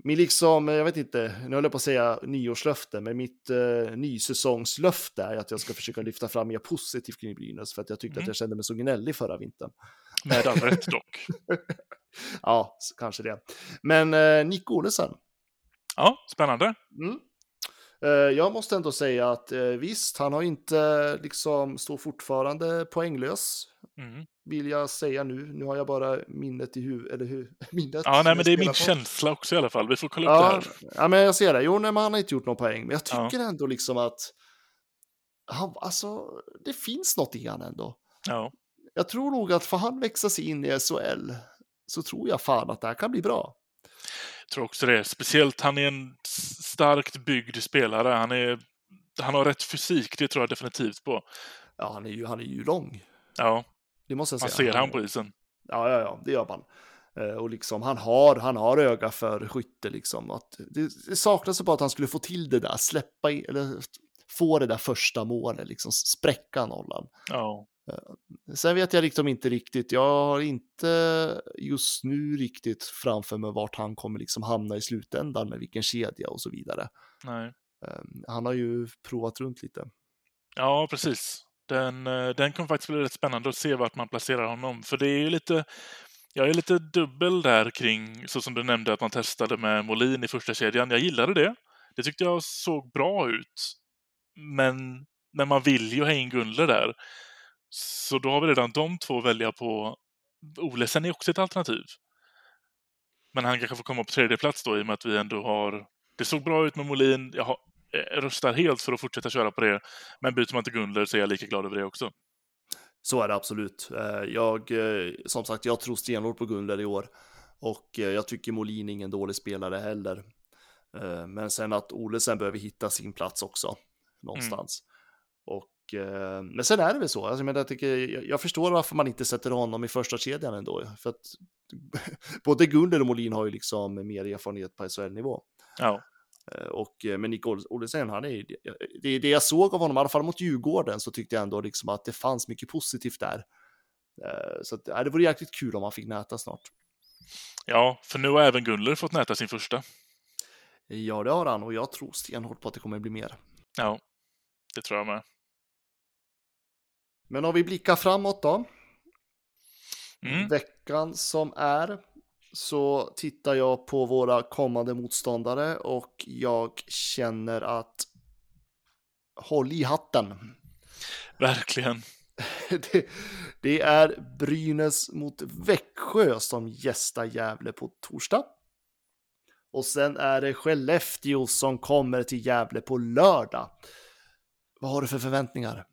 min liksom, jag vet inte, nu höll jag på att säga nyårslöfte, men mitt eh, nysäsongslöfte är att jag ska försöka lyfta fram mer positivt kring Brynäs, för att jag tyckte Mm. att jag kände mig så gnällig förra vintern. Med all rätt dock. ja, kanske det. Men eh, Nick Olesen, Ja, spännande. Mm. Eh, Jag måste ändå säga att eh, visst, han har inte liksom, står fortfarande poänglös, Mm. Vill jag säga nu. Nu har jag bara minnet i huvudet, eller hur? Minnet. Ja, nej, men det är min på. känsla också i alla fall. Vi får kolla upp Ja, det här. ja, men jag ser det. Jo, nej, men han har inte gjort någon poäng, men jag Ja. tycker ändå liksom att han, alltså, det finns något i han ändå. Ja. Jag tror nog att för han växa sig in i SHL så tror jag fan att det här kan bli bra. Jag tror också det. Speciellt, han är en starkt byggd spelare. Han, är, han har rätt fysik, det tror jag definitivt på. Ja, han är ju, han är ju lång. Ja, Det måste jag man säga. ser han på isen. Ja, ja, ja, det gör man. Eh, Och liksom, han har, han har öga för skytte liksom. Att det, det saknas bara att han skulle få till det där, släppa in, eller få det där första målet, liksom spräcka nollan. Ja. Sen vet jag liksom inte riktigt, jag har inte just nu riktigt framför mig vart han kommer liksom hamna i slutändan med vilken kedja och så vidare. Nej. Eh, Han har ju provat runt lite. Ja, precis. Den, eh, den kommer faktiskt bli rätt spännande att se vart man placerar honom. För det är ju lite... Jag är lite dubbel där kring, så som du nämnde, att man testade med Molin i första kedjan. Jag gillade det. Det tyckte jag såg bra ut. Men, men man vill ju ha in Gunle där. Så då har vi redan de två att välja på. Olesen är också ett alternativ. Men han kanske får komma på tredje plats då i och med att vi ändå har... Det såg bra ut med Molin. Jag har, eh, röstar helt för att fortsätta köra på det. Men byter man till Gunler så är jag lika glad över det också. Så är det absolut. Eh, Jag, eh, som sagt, jag tror stenhårt på Gunler i år. Och jag tycker Molin är ingen dålig spelare heller. Men sen att Olesen behöver hitta sin plats också. Någonstans. Och, eh, men sen är det väl så. Alltså, men jag, tycker, jag, förstår varför man inte sätter honom i första kedjan ändå. För att både Gunler och Molin har ju liksom mer erfarenhet på SHL-nivå. Ja. Eh, Och, eh, men Nick Ol- Olesen, han är, det, det jag såg av honom, i alla fall mot Djurgården, så tyckte jag ändå liksom att det fanns mycket positivt där. Eh, Så att, det vore jäkligt kul om han fick näta snart. ja, för nu har även Gunler fått näta sin första. Ja, det har han och jag tror stenhårt på att det kommer bli mer. Ja, det tror jag med. Men om vi blickar framåt då, Mm. veckan som är, så tittar jag på våra kommande motståndare och jag känner att håll i hatten. Verkligen. det, det är Brynäs mot Växjö som gästar Gävle på torsdag. Och sen är det Skellefteå som kommer till Gävle på lördag. Vad har du för förväntningar?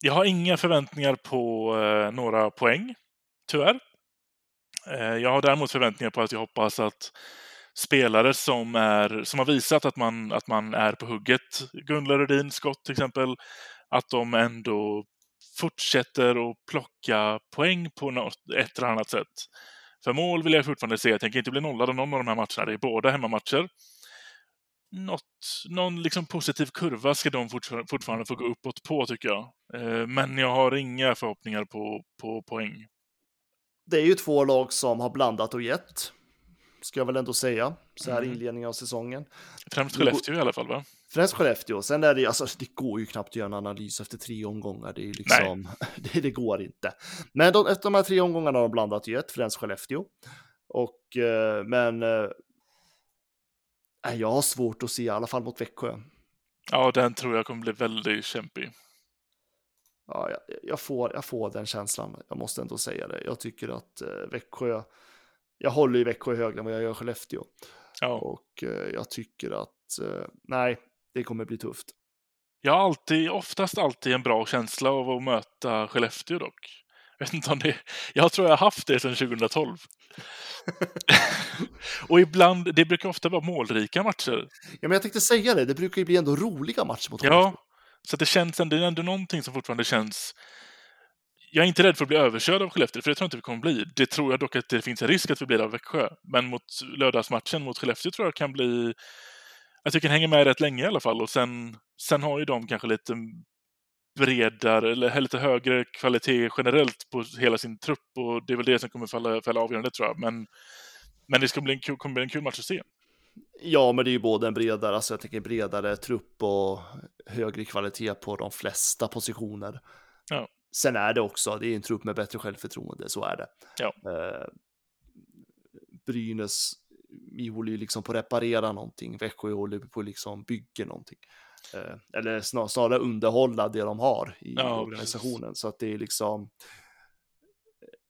Jag har inga förväntningar på eh, några poäng, tyvärr. Eh, jag har däremot förväntningar på att jag hoppas att spelare som, är, som har visat att man, att man är på hugget, Gunnar Rödin, Skott till exempel, att de ändå fortsätter att plocka poäng på något, ett eller annat sätt. För mål vill jag fortfarande se. Jag tänker inte bli nollad av någon av de här matcherna. Det är båda hemmamatcher. Något, någon liksom positiv kurva ska de fortfarande få gå uppåt på, tycker jag. Eh, men jag har inga förhoppningar på, på poäng. Det är ju två lag som har blandat och gett, ska jag väl ändå säga, så här i Mm. inledningen av säsongen. Främst Skellefteå i alla fall, va? Främst Skellefteå, sen är det alltså, det går ju knappt att göra en analys efter tre omgångar, det är ju liksom, det, det går inte. Men de, efter de här tre omgångarna har de blandat och gett, främst Skellefteå. Och, eh, men, eh, jag har svårt att se, i alla fall mot Växjö. Ja, den tror jag kommer bli väldigt kämpig. Ja, jag, får, jag får den känslan, jag måste ändå säga det. Jag tycker att eh, Växjö, jag håller i Växjö högre än vad jag gör Skellefteå. Ja. Och eh, jag tycker att, eh, nej, det kommer bli tufft. Jag har alltid, oftast alltid en bra känsla av att möta Skellefteå dock. Jag vet inte om det... Jag tror jag har haft det sedan 2012. och ibland, det brukar ofta vara målrika matcher. Ja, men jag tänkte säga det, det brukar ju bli ändå roliga matcher mot Ja, så det känns ändå, det är ändå någonting som fortfarande känns... Jag är inte rädd för att bli överkörd av Skellefteå, för det tror jag inte vi kommer bli. Det tror jag dock att det finns en risk att vi blir av Växjö. Men mot lördagsmatchen mot Skellefteå tror jag kan bli... Att vi kan hänga med rätt länge i alla fall. Och sen, sen har ju de kanske lite bredare, eller lite högre kvalitet generellt på hela sin trupp. Och det är väl det som kommer falla, falla avgörande tror jag. Men, men det ska bli en, kul- kommer bli en kul match att se. Ja, men det är ju både en bredare, alltså jag tänker bredare trupp och högre kvalitet på de flesta positioner. Ja. Sen är det också, det är en trupp med bättre självförtroende, så är det. Ja. Eh, Brynäs, vi håller ju liksom på att reparera någonting, Växjö håller på att liksom bygga någonting. Eh, eller snar, snarare underhålla det de har i Ja, organisationen. Så att det är liksom,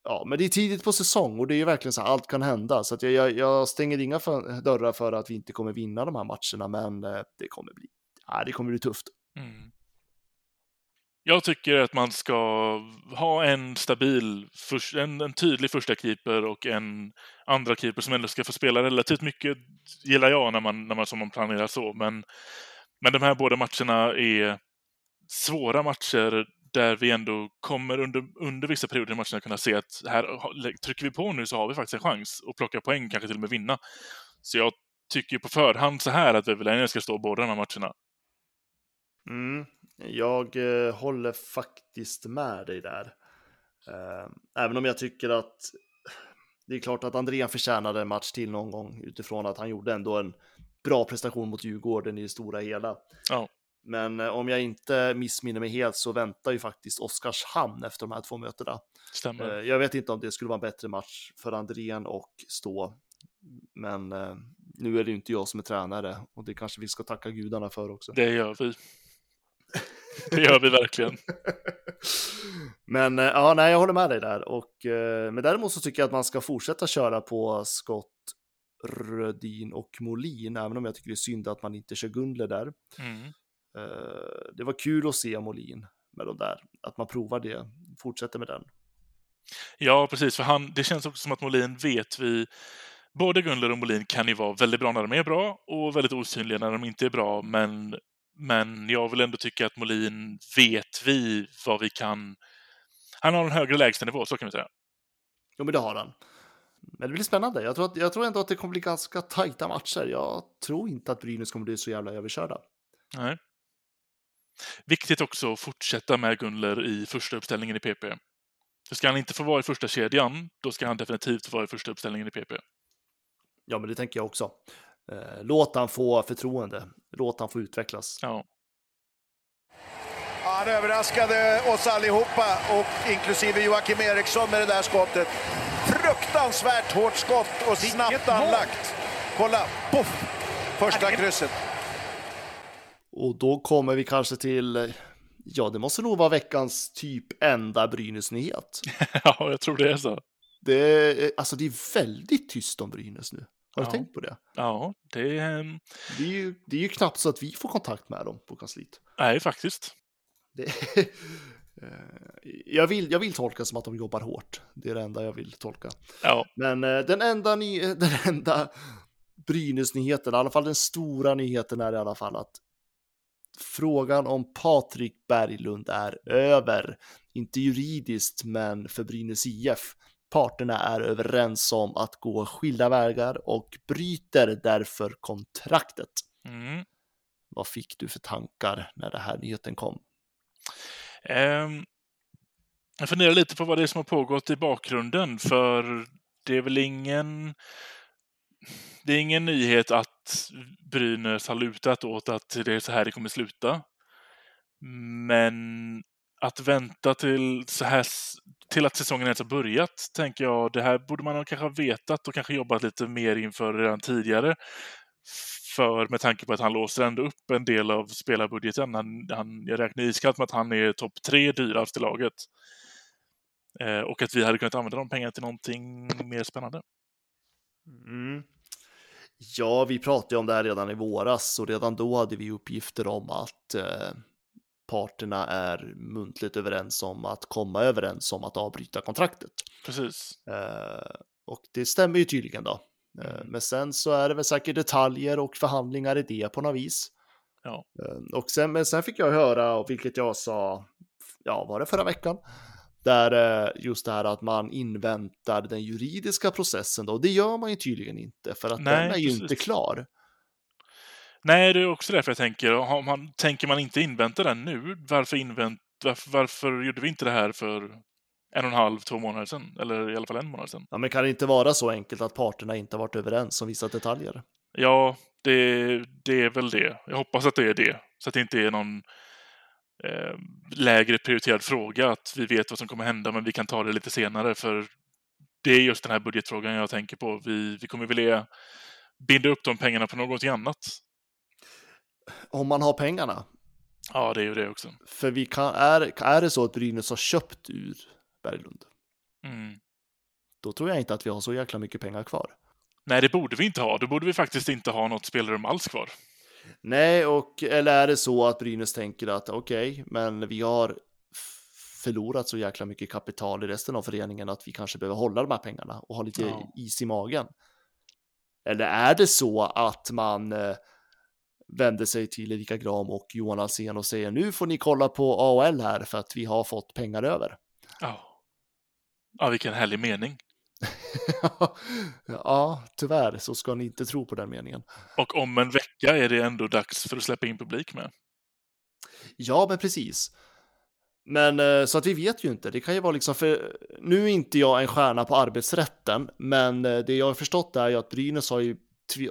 ja, men det är tidigt på säsong och det är ju verkligen så här, allt kan hända. Så att jag, jag, jag stänger inga för, dörrar för att vi inte kommer vinna de här matcherna, men eh, det kommer bli, ja, det kommer bli tufft. Mm. Jag tycker att man ska ha en stabil, en, en tydlig första keeper och en andra keeper som ändå ska få spela relativt mycket, gillar jag när man, när man, som man planerar så. Men, men de här båda matcherna är svåra matcher där vi ändå kommer under, under vissa perioder i matcherna kunna se att här trycker vi på nu så har vi faktiskt en chans att plocka poäng, kanske till och med vinna. Så jag tycker på förhand så här att Väverläinen ska stå båda de här matcherna. Mm. Jag eh, håller faktiskt med dig där. Eh, även om jag tycker att det är klart att Andrén förtjänade en match till någon gång utifrån att han gjorde ändå en bra prestation mot Djurgården i det stora hela. Ja. Men eh, om jag inte missminner mig helt så väntar ju faktiskt Oskarshamn efter de här två mötena. Stämmer. Eh, jag vet inte om det skulle vara en bättre match för Andrén och stå Men eh, nu är det ju inte jag som är tränare och det kanske vi ska tacka gudarna för också. Det gör vi. Det gör vi verkligen. Men ja, nej, jag håller med dig där. Och, men däremot så tycker jag att man ska fortsätta köra på Scott, Rödin och Molin, även om jag tycker det är synd att man inte kör Gundler där. Mm. Eh, det var kul att se Molin med de där, att man provar det, fortsätter med den. Ja, precis. För han, det känns också som att Molin vet vi... Både Gunler och Molin kan ju vara väldigt bra när de är bra och väldigt osynliga när de inte är bra. Men, men jag vill ändå tycka att Molin vet vi vad vi kan... Han har en högre lägstanivå, så kan vi säga. Jo, men det har han. Men det blir spännande. Jag tror, att, jag tror ändå att det kommer bli ganska tajta matcher. Jag tror inte att Brynäs kommer bli så jävla överkörda. Nej. Viktigt också att fortsätta med Gunler i första uppställningen i PP. För ska han inte få vara i första kedjan, då ska han definitivt få vara i första uppställningen i PP. Ja, men det tänker jag också. Eh, låt han få förtroende. Låt han få utvecklas. Ja. Han överraskade oss allihopa, och inklusive Joakim Eriksson med det där skottet. Fruktansvärt hårt skott och snabbt anlagt. Kolla, poff! Första krysset. Och då kommer vi kanske till, ja, det måste nog vara veckans typ enda Brynäs-nyhet. ja, jag tror det är så. Det är, alltså det är väldigt tyst om Brynäs nu. Har Ja. du tänkt på det? Ja, det är... Det är, ju, det är ju knappt så att vi får kontakt med dem på kansliet. Nej, faktiskt. Det, Eh, jag, vill, jag vill tolka som att de jobbar hårt. Det är det enda jag vill tolka. Ja, Men eh, den enda, ny, den enda Brynäs-nyheten, i alla fall den stora nyheten är i alla fall att frågan om Patrik Berglund är över. Inte juridiskt, men för Brynäs IF. Parterna är överens om att gå skilda vägar och bryter därför kontraktet. mm. Vad fick du för tankar när den här nyheten kom? Ehm, jag funderar lite på vad det är som har pågått i bakgrunden, för det är väl ingen... Det är ingen nyhet att Brynäs har lutat åt att det är så här det kommer sluta. Men att vänta till, så här, till att säsongen ens har börjat, tänker jag, det här borde man kanske ha vetat och kanske jobbat lite mer inför redan tidigare. För med tanke på att han låser ändå upp en del av spelarbudgeten. Han, han, jag räknar iskallt med att han är topp tre dyrast i laget. Eh, och att vi hade kunnat använda de pengarna till någonting mer spännande. Mm. Ja, vi pratade om det här redan i våras och redan då hade vi uppgifter om att eh, parterna är muntligt överens om att komma överens om att avbryta kontraktet. Precis. Eh, och det stämmer ju tydligen då. Eh, men sen så är det väl säkert detaljer och förhandlingar i det på något vis. Ja. Eh, och sen, men sen fick jag höra, och vilket jag sa, ja, var det förra veckan? Där eh, just det här att man inväntar den juridiska processen då, och det gör man ju tydligen inte för att Nej, den är ju precis. inte klar. Nej, det är också därför jag tänker, har man, tänker man inte invänta den nu, varför, invänt, varför, varför gjorde vi inte det här för en och en halv, två månader sedan? Eller i alla fall en månad sedan? Ja, men kan det inte vara så enkelt att parterna inte varit överens om vissa detaljer? Ja, det, det är väl det. Jag hoppas att det är det. Så att det inte är någon eh, lägre prioriterad fråga, att vi vet vad som kommer hända, men vi kan ta det lite senare. För det är just den här budgetfrågan jag tänker på. Vi, vi kommer vilja binda upp de pengarna på något annat. Om man har pengarna. Ja, det är ju det också. För vi kan, är, är det så att Brynäs har köpt ur Berglund, Mm. då tror jag inte att vi har så jäkla mycket pengar kvar. Nej, det borde vi inte ha. Då borde vi faktiskt inte ha något spelrum alls kvar. Nej, och eller är det så att Brynäs tänker att okej, men vi har förlorat så jäkla mycket kapital i resten av föreningen att vi kanske behöver hålla de här pengarna och ha lite Ja. is i magen. Eller är det så att man eh, vänder sig till Erika Gram och Johan Alsen och säger nu får ni kolla på AHL här för att vi har fått pengar över. Ja. Ja, vilken härlig mening. ja, tyvärr så ska ni inte tro på den meningen. Och om en vecka är det ändå dags för att släppa in publik med. Ja, men precis. Men eh, så att vi vet ju inte. Det kan ju vara liksom för nu är inte jag en stjärna på arbetsrätten, men eh, det jag har förstått är ju att Brynäs har ju,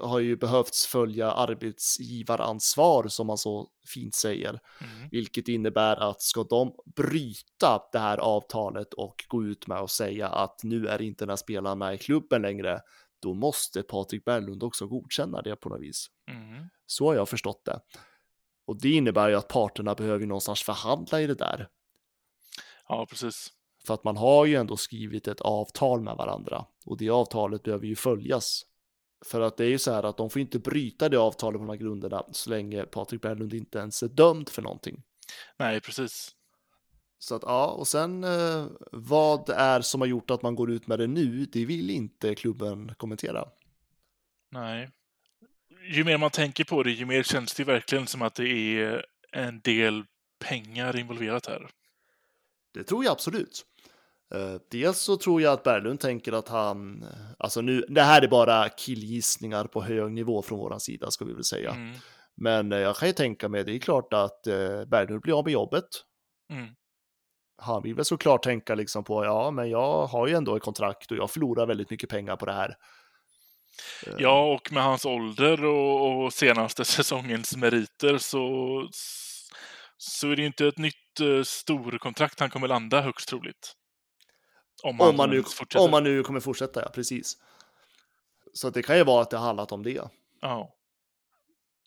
har ju behövts följa arbetsgivaransvar som man så fint säger, Mm. vilket innebär att ska de bryta det här avtalet och gå ut med och säga att nu är inte den här spelaren med i klubben längre, då måste Patrik Berglund också godkänna det på något vis. Mm. Så har jag förstått det. Och det innebär ju att parterna behöver någonstans förhandla i det där. Ja, precis. För att man har ju ändå skrivit ett avtal med varandra och det avtalet behöver ju följas. För att det är ju så här att de får inte bryta det avtalet på de här grunderna så länge Patrik Berglund inte ens är dömd för någonting. Nej, precis. Så att ja, och sen eh, vad det är som har gjort att man går ut med det nu, det vill inte klubben kommentera. Nej. Ju mer man tänker på det, ju mer känns det verkligen som att det är en del pengar involverat här. Det tror jag absolut. Eh, dels så tror jag att Berglund tänker att han, alltså nu, det här är bara killgissningar på hög nivå från våran sida ska vi väl säga. Mm. Men eh, jag kan ju tänka mig, det är klart att eh, Berglund blir av med jobbet. Mm. Han vill väl såklart tänka liksom på, ja, men jag har ju ändå ett kontrakt och jag förlorar väldigt mycket pengar på det här. Eh, Ja, och med hans ålder och, och senaste säsongens meriter så, så är det ju inte ett nytt storkontrakt han kommer landa högst troligt. Om, om, man nu, fortsätter. om man nu kommer fortsätta, ja, precis. Så det kan ju vara att det har handlat om det. Ja,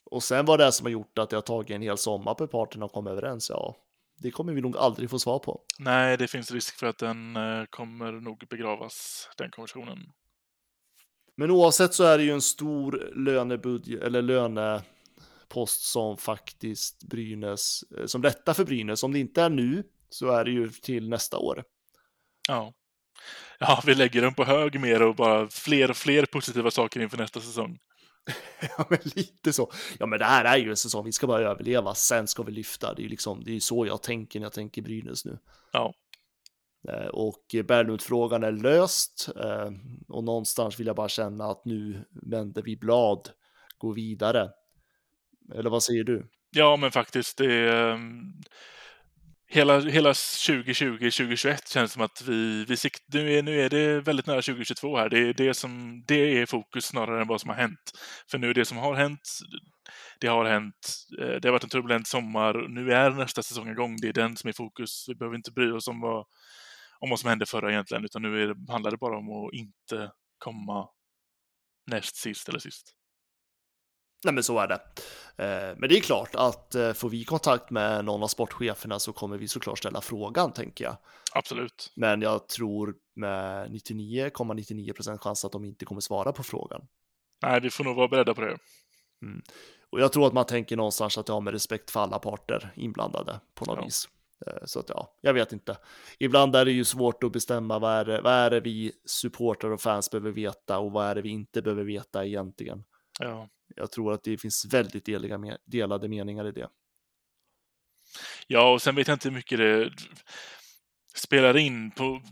Och sen vad det är som har gjort att det har tagit en hel sommar på parterna att komma överens, ja, det kommer vi nog aldrig få svar på. nej, det finns risk för att den eh, kommer nog begravas, den konversationen. Men oavsett så är det ju en stor lönebudget eller lönepost som faktiskt Brynäs, eh, som detta för Brynäs, om det inte är nu så är det ju till nästa år. Ja. Ja, vi lägger den på hög mer och bara fler och fler positiva saker inför nästa säsong. Ja, men lite så. Ja, men det här är ju en säsong, vi ska bara överleva, sen ska vi lyfta. Det är ju liksom, det är så jag tänker när jag tänker Brynäs nu. Ja. Eh, Och Berglund-frågan är löst eh, och någonstans vill jag bara känna att nu vänder vi blad, går vidare. Eller vad säger du? Ja, men faktiskt, det är, ehm, hela, hela 2020, 2021 känns som att vi, vi sikt, nu, är, nu är det väldigt nära 2022 här. Det är, det, som, det är fokus snarare än vad som har hänt. För nu det som har hänt, det har hänt. Eh, det har varit en turbulent sommar. Nu är nästa säsong igång. Det är den som är fokus. Vi behöver inte bry oss om vad, om vad som hände förra egentligen, utan nu är det, handlar det bara om att inte komma näst sist eller sist. Nej, men så är det. Eh, Men det är klart att eh, får vi kontakt med någon av sportcheferna så kommer vi såklart ställa frågan, tänker jag. Absolut. Men jag tror med 99,99% chans att de inte kommer svara på frågan. Nej, vi får nog vara beredda på det. Och jag tror att man tänker någonstans att det har med respekt för alla parter inblandade på något Ja. vis. Eh, Så att ja, jag vet inte. Ibland är det ju svårt att bestämma vad är, det, vad är det vi supportrar och fans behöver veta och vad är det vi inte behöver veta egentligen. Ja. Jag tror att det finns väldigt deliga, delade meningar i det. Ja, och sen vet jag inte hur mycket det spelar in på,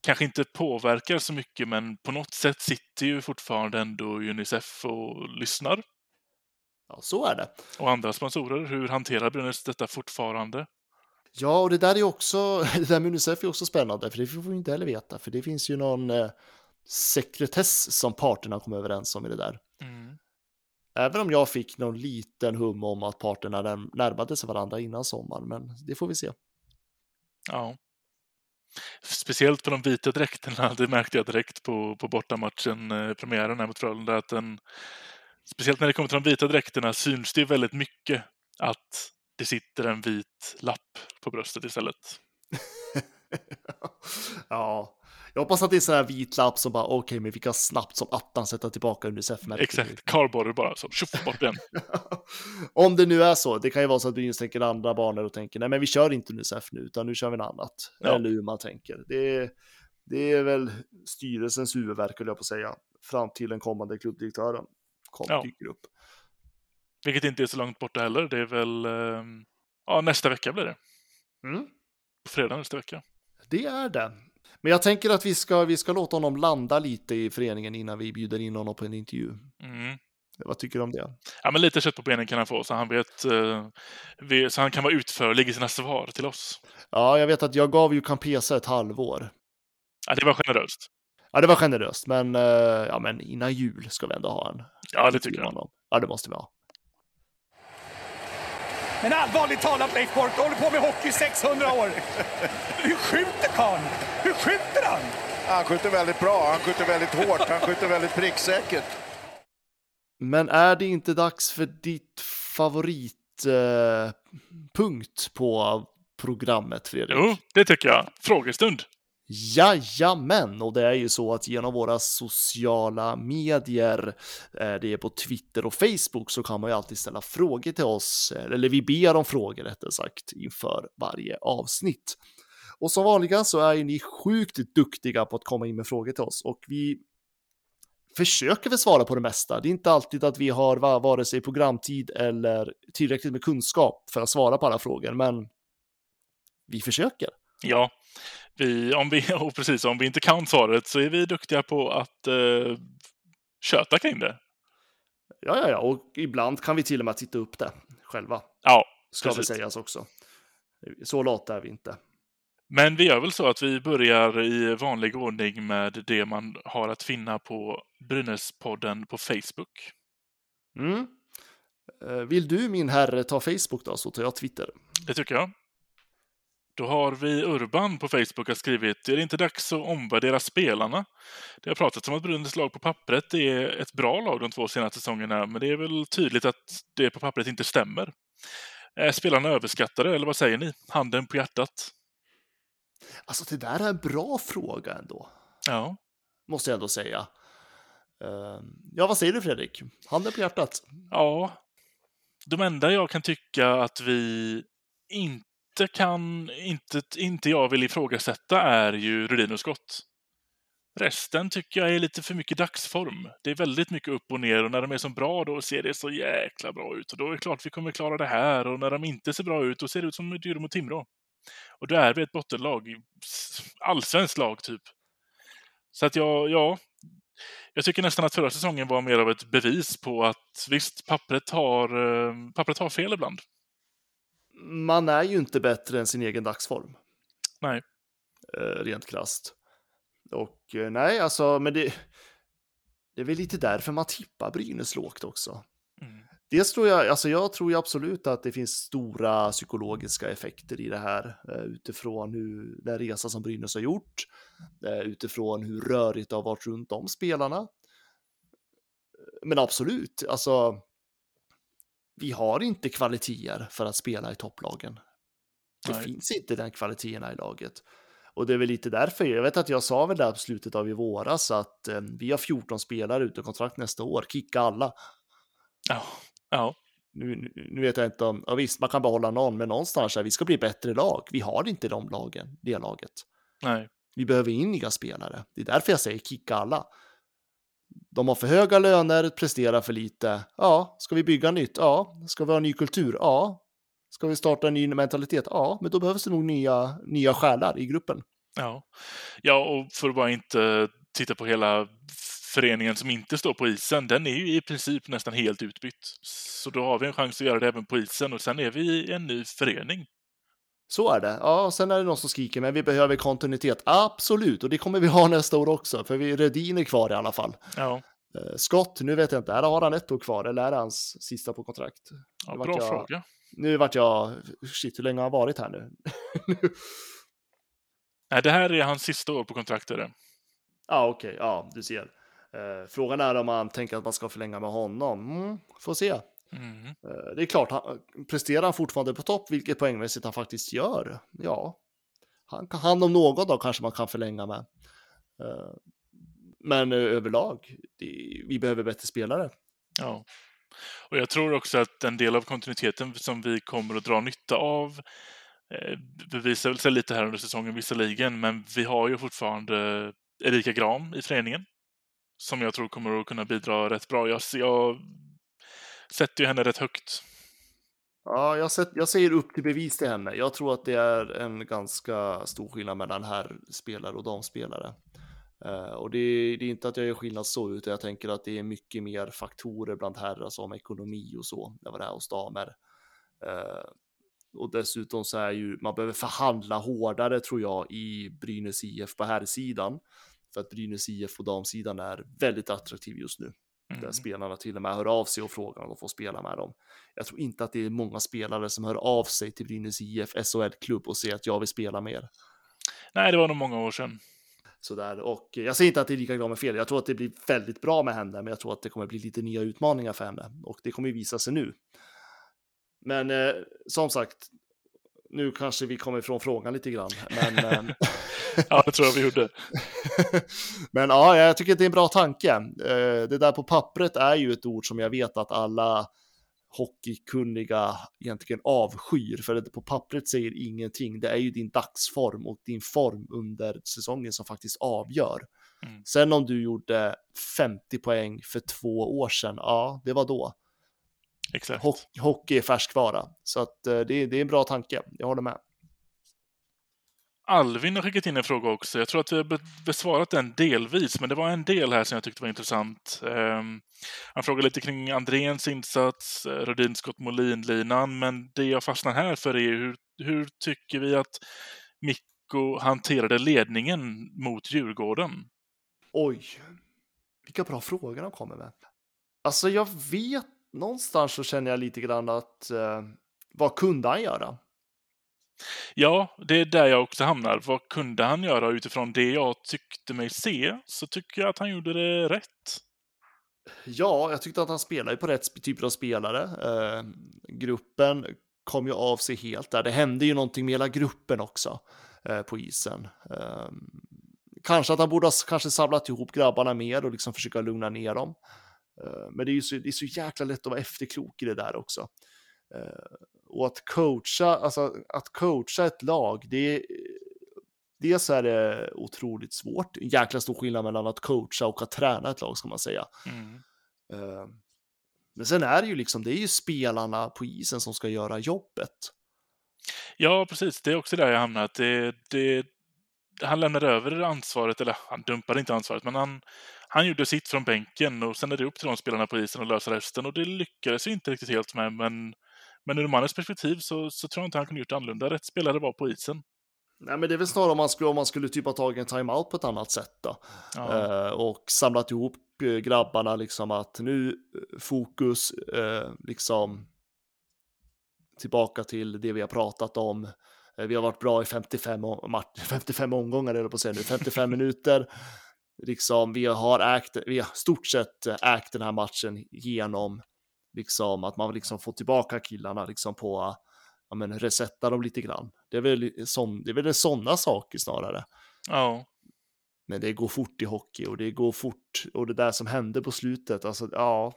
kanske inte påverkar så mycket, men på något sätt sitter ju fortfarande ändå Unicef och lyssnar. Ja, så är det. Och andra sponsorer, hur hanterar Brynäs detta fortfarande? Ja, och det där är också, det där med Unicef är också spännande, för det får vi inte heller veta, för det finns ju någon eh, sekretess som parterna kom överens om i det där. Mm. Även om jag fick någon liten hum om att parterna när- närmade sig varandra innan sommaren, men det får vi se. Ja. Speciellt på de vita dräkterna, det märkte jag direkt på, på bortamatchen, eh, premiären här mot Frölunda, att den, speciellt när det kommer till de vita dräkterna syns det väldigt mycket att det sitter en vit lapp på bröstet istället. ja, jag hoppas att det är sån här vit lapp som bara, okej, men vi kan snabbt som attan sätta tillbaka Unicef-märket. Exakt, cardboard bara så, tjoff bort den. Om det nu är så, det kan ju vara så att Brynäs tänker andra banor och tänker, nej men vi kör inte Unicef nu, utan nu kör vi något annat. Ja. Eller hur man tänker. Det, det är väl styrelsens huvudvärk, höll jag på att säga, fram till den kommande klubbdirektören kom, Ja. dyker upp. Vilket inte är så långt borta heller. Det är väl, eh, ja nästa vecka blir det. Mm. På fredag nästa vecka. Det är det. Men jag tänker att vi ska, vi ska låta honom landa lite i föreningen innan vi bjuder in honom på en intervju. Mm. Vad tycker du om det? Ja, men lite kött på benen kan han få, så han vet, eh, så han kan vara utförlig i sina svar till oss. Ja, jag vet att jag gav ju Campesa ett halvår. Ja, det var generöst. Ja, det var generöst, men, eh, ja, men innan jul ska vi ändå ha en. Ja, det tycker jag. Ja, det måste vi ha. Men allvarligt talat Leif Boork, du håller på med hockey i 600 år. Hur skjuter karln? Hur skjuter han? Han skjuter väldigt bra, han skjuter väldigt hårt, han skjuter väldigt pricksäkert. Men är det inte dags för ditt favoritpunkt eh, punkt på programmet, Fredrik? Jo, det tycker jag. Frågestund. Jajamän, och det är ju så att genom våra sociala medier, eh, det är på Twitter och Facebook, så kan man ju alltid ställa frågor till oss, eller vi ber om frågor rättare sagt, inför varje avsnitt. Och som vanliga så är ju ni sjukt duktiga på att komma in med frågor till oss och vi försöker väl svara på det mesta. Det är inte alltid att vi har vare sig programtid eller tillräckligt med kunskap för att svara på alla frågor, men vi försöker. Ja, vi, om vi, och precis, om vi inte kan svaret så är vi duktiga på att eh, köta kring det. Ja, ja, ja, och ibland kan vi till och med titta upp det själva. Ja, ska precis. väl sägas också. Så lata är vi inte. Men vi gör väl så att vi börjar i vanlig ordning med det man har att finna på Brynäspodden på Facebook. Mm. Eh, vill du min herre ta Facebook då, så tar jag Twitter. Det tycker jag. Då har vi Urban på Facebook har skrivit Är det inte dags att omvärdera spelarna? Det har pratats om att Brynäs lag på pappret är ett bra lag de två senaste säsongerna, men det är väl tydligt att det på pappret inte stämmer. Är spelarna överskattade, eller vad säger ni? Handen på hjärtat. Alltså det där är en bra fråga ändå. Ja. Måste jag ändå säga. Ehm, ja, vad säger du Fredrik? Handen på hjärtat? Ja. De enda jag kan tycka att vi inte kan, inte, inte jag vill ifrågasätta är ju Rudin och Scott. Resten tycker jag är lite för mycket dagsform. Det är väldigt mycket upp och ner och när de är så bra då ser det så jäkla bra ut och då är det klart vi kommer klara det här och när de inte ser bra ut då ser det ut som Djurgården mot Timrå. Och då är vi ett bottenlag, allsvenskt lag typ. Så att jag, ja, jag tycker nästan att förra säsongen var mer av ett bevis på att visst, pappret har, eh, pappret har fel ibland. Man är ju inte bättre än sin egen dagsform. Nej. Eh, rent krast. Och eh, nej, alltså, men det, det är väl lite därför man tippar Brynäs lågt också. Mm. Dels tror jag, alltså jag tror ju absolut att det finns stora psykologiska effekter i det här eh, utifrån hur den resa som Brynäs har gjort, utifrån hur rörigt det har varit runt om spelarna. Men absolut, alltså. Vi har inte kvaliteter för att spela i topplagen. Det Nej. finns inte den kvaliteterna i laget. Och det är väl lite därför, jag vet att jag sa väl där på slutet av i våras att eh, vi har 14 spelare ute kontrakt nästa år, kicka alla. Ja. Ja. Nu, nu vet jag inte om, ja visst, man kan behålla någon, men någonstans är vi ska bli bättre lag. Vi har inte de lagen, det laget. Nej. Vi behöver in nya spelare. Det är därför jag säger kicka alla. De har för höga löner, presterar för lite. Ja, ska vi bygga nytt? Ja. Ska vi ha en ny kultur? Ja. Ska vi starta en ny mentalitet? Ja, men då behövs det nog nya, nya själar i gruppen. Ja. ja, och för att bara inte titta på hela föreningen som inte står på isen, den är ju i princip nästan helt utbytt. Så då har vi en chans att göra det även på isen och sen är vi en ny förening. Så är det. Ja, sen är det någon som skriker, men vi behöver kontinuitet. Absolut, och det kommer vi ha nästa år också, för vi Redin är kvar i alla fall. Ja. Eh, Scott, nu vet jag inte, har han ett år kvar eller är det hans sista på kontrakt? Ja, bra jag, fråga. Nu vart jag, shit, hur länge har han varit här nu? Nej, det här är hans sista år på kontraktet. Ja, okej, okay. ja, du ser. Eh, frågan är om man tänker att man ska förlänga med honom. Mm, får se. Mm. Eh, det är klart, han, presterar han fortfarande på topp, vilket poängmässigt han faktiskt gör, ja, han, han om någon då kanske man kan förlänga med. Eh, men överlag, det, vi behöver bättre spelare. Ja, och jag tror också att en del av kontinuiteten som vi kommer att dra nytta av eh, bevisar sig lite här under säsongen visserligen, men vi har ju fortfarande Erika Gram i föreningen som jag tror kommer att kunna bidra rätt bra. Jag, jag sätter ju henne rätt högt. Ja, jag, sett, jag säger upp till bevis till henne. Jag tror att det är en ganska stor skillnad mellan här spelare och damspelare. Uh, och det, det, är inte att jag gör skillnad så, utan jag tänker att det är mycket mer faktorer bland herrar som ekonomi och så, än vad det är hos damer. Uh, och dessutom så är ju, man behöver förhandla hårdare tror jag i Brynäs IF på här sidan för att Brynäs IF på damsidan är väldigt attraktiv just nu. Mm. Där spelarna till och med hör av sig och frågar om de får spela med dem. Jag tror inte att det är många spelare som hör av sig till Brynäs IF SHL-klubb och säger att jag vill spela mer. Nej, det var nog många år sedan. Sådär. Och jag säger inte att det är lika bra med fel. Jag tror att det blir väldigt bra med henne, men jag tror att det kommer bli lite nya utmaningar för henne och det kommer ju visa sig nu. Men eh, som sagt, nu kanske vi kommer ifrån frågan lite grann. Men, eh, Ja, det tror jag vi gjorde. men ja, jag tycker det är en bra tanke. Eh, det där på pappret är ju ett ord som jag vet att alla hockeykunniga egentligen avskyr, för det på pappret säger ingenting. Det är ju din dagsform och din form under säsongen som faktiskt avgör. Mm. Sen om du gjorde 50 poäng för två år sedan, ja, det var då. Exakt. Hockey, hockey är färskvara, så att eh, det, det är en bra tanke. Jag håller med. Alvin har skickat in en fråga också. Jag tror att vi har be- besvarat den delvis, men det var en del här som jag tyckte var intressant. Ehm, han frågade lite kring Andréns insats, eh, Rödin Scott Molin-linan, men det jag fastnar här för är hur, hur tycker vi att Mikko hanterade ledningen mot Djurgården? Oj, vilka bra frågor de kommer med. Alltså jag vet, någonstans så känner jag lite grann att eh, vad kunde han göra? Ja, det är där jag också hamnar. Vad kunde han göra utifrån det jag tyckte mig se? Så tycker jag att han gjorde det rätt. Ja, jag tyckte att han spelade på rätt typer av spelare. Eh, gruppen kom ju av sig helt där. Det hände ju någonting med hela gruppen också eh, på isen. Eh, kanske att han borde ha kanske samlat ihop grabbarna mer och liksom försöka lugna ner dem. Eh, men det är ju så, det är så jäkla lätt att vara efterklok i det där också. Eh, och att coacha, alltså att coacha ett lag, det är Dels är det otroligt svårt, en jäkla stor skillnad mellan att coacha och att träna ett lag ska man säga. Mm. Eh, Men sen är det ju liksom, det är ju spelarna på isen som ska göra jobbet. Ja, precis. Det är också där jag hamnar. Att Det, det, han lämnade över ansvaret, eller han dumpade inte ansvaret, men han, han gjorde sitt från bänken och sen är det upp till de spelarna på isen att lösa resten och det lyckades ju inte riktigt helt med, men, men ur mannens perspektiv så, så tror jag inte han kunde gjort annorlunda. Rätt spelare var på isen. Nej, men det är väl snarare om man skulle, om man skulle typ ha tagit en timeout på ett annat sätt då. Ja. Eh, och samlat ihop eh, grabbarna liksom att nu eh, fokus eh, liksom tillbaka till det vi har pratat om. Eh, vi har varit bra i 55, om- mat- 55 omgångar, eller på att säga nu, 55 minuter. Liksom, vi har ägt, vi har stort sett eh, ägt den här matchen genom liksom att man liksom får tillbaka killarna liksom på ja, men resetta dem lite grann. Det är väl, sån, det är väl sådana saker snarare. ja. Men det går fort i hockey och det går fort och det där som hände på slutet, alltså ja.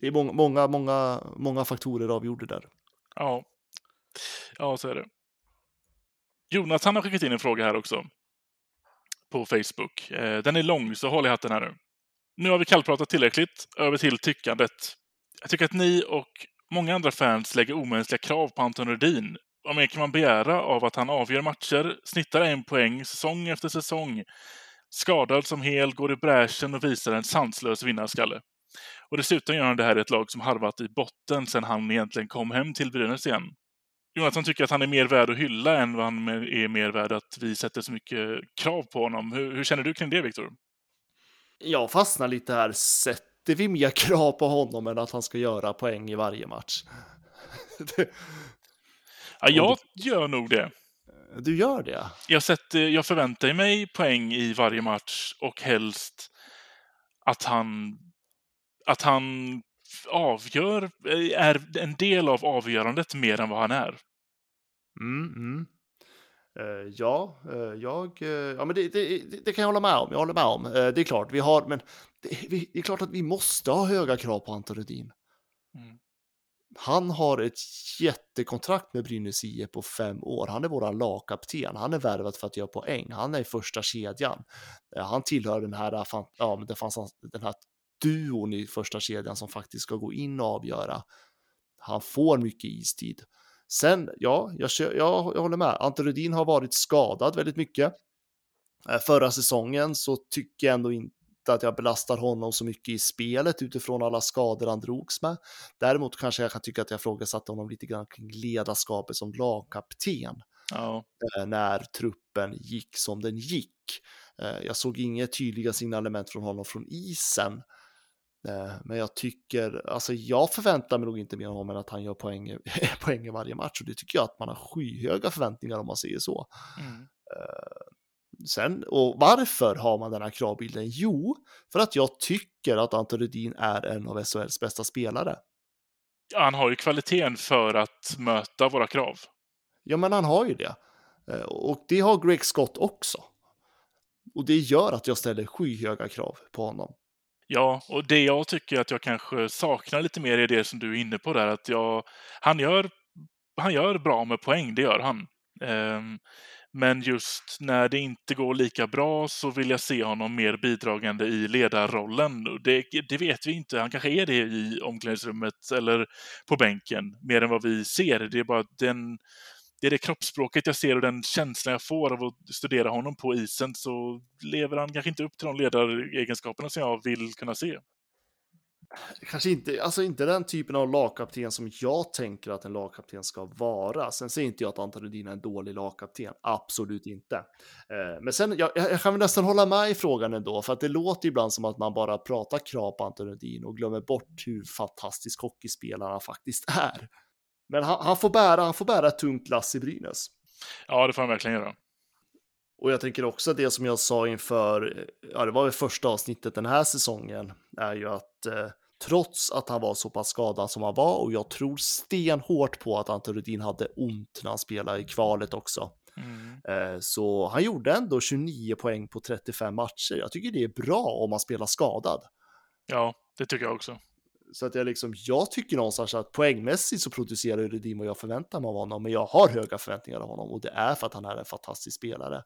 Det är många, många, många, många faktorer avgjorde där. Ja. Ja, så är det. Jonathan har skickat in en fråga här också. På Facebook. Eh, den är lång, så håll i hatten här nu. Nu har vi kallpratat tillräckligt. Över till tyckandet. Jag tycker att ni och många andra fans lägger omänskliga krav på Anton Rudin. Vad mer kan man begära av att han avgör matcher, snittar en poäng säsong efter säsong, skadad som hel, går i bräschen och visar en sanslös vinnarskalle. Och dessutom gör han det här i ett lag som harvat i botten sedan han egentligen kom hem till Brynäs igen. Jonathan tycker att han är mer värd att hylla än vad han är mer värd att vi sätter så mycket krav på honom. Hur, hur känner du kring det, Viktor? Jag fastnar lite här, sätter vi mer krav på honom än att han ska göra poäng i varje match? Det- Ja, jag gör nog det. du gör det? Jag, sätter, jag förväntar mig poäng i varje match och helst att han, att han avgör, är en del av avgörandet mer än vad han är. Mm, mm. Eh, ja, eh, jag, eh, ja, men det, det, det, kan jag hålla med om. Jag håller med om. Det är klart, vi har, men det, vi, det är klart att vi måste ha höga krav på Anton Rudin. Mm. Han har ett jättekontrakt med Brynäs IF på fem år. Han är våran lagkapten. Han är värvad för att göra poäng. Han är i första kedjan. Han tillhör den här, ja, men det fanns den här duon i första kedjan som faktiskt ska gå in och avgöra. Han får mycket istid. Sen, ja, jag, jag, jag håller med. Anton Rudin har varit skadad väldigt mycket. Eh, Förra säsongen så tycker jag ändå inte att jag belastar honom så mycket i spelet utifrån alla skador han drogs med. Däremot kanske jag kan tycka att jag frågasatte honom lite grann kring ledarskapet som lagkapten eh, när truppen gick som den gick. Eh, Jag såg inga tydliga signalement från honom från isen. Eh, Men jag tycker, alltså jag förväntar mig nog inte mer av honom än att han gör poäng, poäng i varje match och det tycker jag att man har skyhöga förväntningar om man säger så. Mm. Eh, Sen, och varför har man den här kravbilden? Jo, för att jag tycker att Anton Rudin är en av SHLs bästa spelare. Han har ju kvaliteten för att möta våra krav. Ja, men han har ju det. Eh, Och det har Greg Scott också. Och det gör att jag ställer skyhöga krav på honom. Ja, och det jag tycker att jag kanske saknar lite mer är det som du är inne på där, att jag, han, gör, han gör bra med poäng, det gör han. Um, men just när det inte går lika bra så vill jag se honom mer bidragande i ledarrollen. Det, det vet vi inte. Han kanske är det i omklädningsrummet eller på bänken mer än vad vi ser. Det är bara den, det är det kroppsspråket jag ser och den känslan jag får av att studera honom på isen så lever han kanske inte upp till de ledaregenskaperna som jag vill kunna se. Kanske inte, alltså inte den typen av lagkapten som jag tänker att en lagkapten ska vara. Sen säger inte jag att Anton Rudin är en dålig lagkapten, absolut inte. Eh, men sen, jag, jag kan väl nästan hålla med i frågan ändå, för att det låter ibland som att man bara pratar krav på Anton Rudin och glömmer bort hur fantastisk hockeyspelare han faktiskt är. Men han, han, får bära, han får bära ett tungt lass i Brynäs. Ja, det får han verkligen göra. Och jag tänker också det som jag sa inför, ja det var väl första avsnittet den här säsongen, är ju att eh, trots att han var så pass skadad som han var, och jag tror stenhårt på att Anton Rudin hade ont när han spelade i kvalet också, Mm. eh, så han gjorde ändå 29 poäng på 35 matcher. Jag tycker det är bra om man spelar skadad. Ja, det tycker jag också. Så att jag liksom, jag tycker någonstans att poängmässigt så producerar Rudin vad jag förväntar mig av honom, men jag har höga förväntningar av honom och det är för att han är en fantastisk spelare.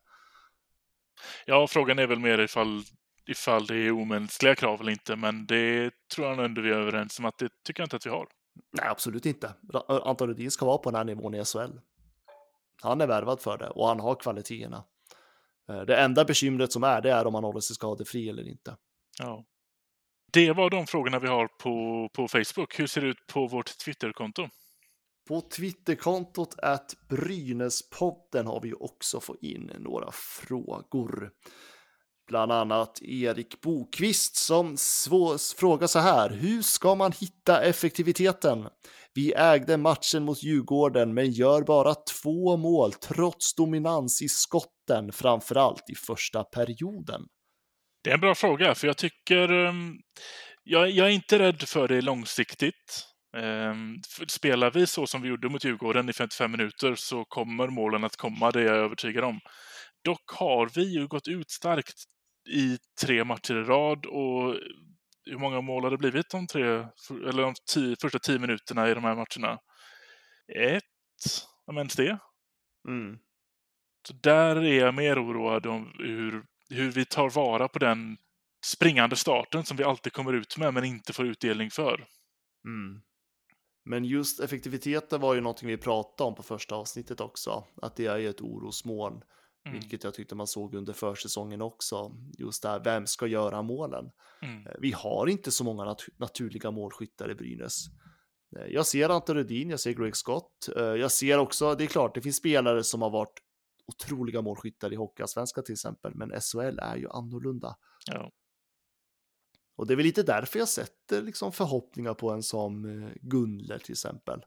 Ja, frågan är väl mer ifall, ifall det är omänskliga krav eller inte, men det tror jag ändå vi är överens om att det tycker jag inte att vi har. Nej, absolut inte. Anton Rudin ska vara på den här nivån i SHL. Han är värvad för det och han har kvaliteterna. Eh, Det enda bekymret som är, det är om han håller sig skadefri eller inte. Ja. Det var de frågorna vi har på, på Facebook. Hur ser det ut på vårt Twitterkonto? På Twitterkontot att Brynäspodden har vi också fått in några frågor. Bland annat Erik Bokvist som frågar så här. Hur ska man hitta effektiviteten? Vi ägde matchen mot Djurgården men gör bara två mål trots dominans i skotten, framförallt i första perioden. Det är en bra fråga, för jag tycker... ehm, jag, jag är inte rädd för det långsiktigt. Ehm, Spelar vi så som vi gjorde mot Djurgården i 55 minuter så kommer målen att komma, det är jag övertygad om. Dock har vi ju gått ut starkt i tre matcher i rad och hur många mål har det blivit de tre, eller de tio, första tio minuterna i de här matcherna? Ett, om ens det. Mm. Så där är jag mer oroad om hur, hur vi tar vara på den springande starten som vi alltid kommer ut med men inte får utdelning för. Mm. Men just effektiviteten var ju någonting vi pratade om på första avsnittet också, att det är ett orosmoln, Mm. vilket jag tyckte man såg under försäsongen också. Just där, vem ska göra målen? Mm. Eh, Vi har inte så många nat- naturliga målskyttar i Brynäs. Eh, Jag ser Anton Rudin, jag ser Greg Scott. Eh, Jag ser också, det är klart, det finns spelare som har varit otroliga målskyttar i Hockeyallsvenskan till exempel, men SHL är ju annorlunda. Ja. Och det är väl lite därför jag sätter liksom förhoppningar på en som eh, Gunler till exempel.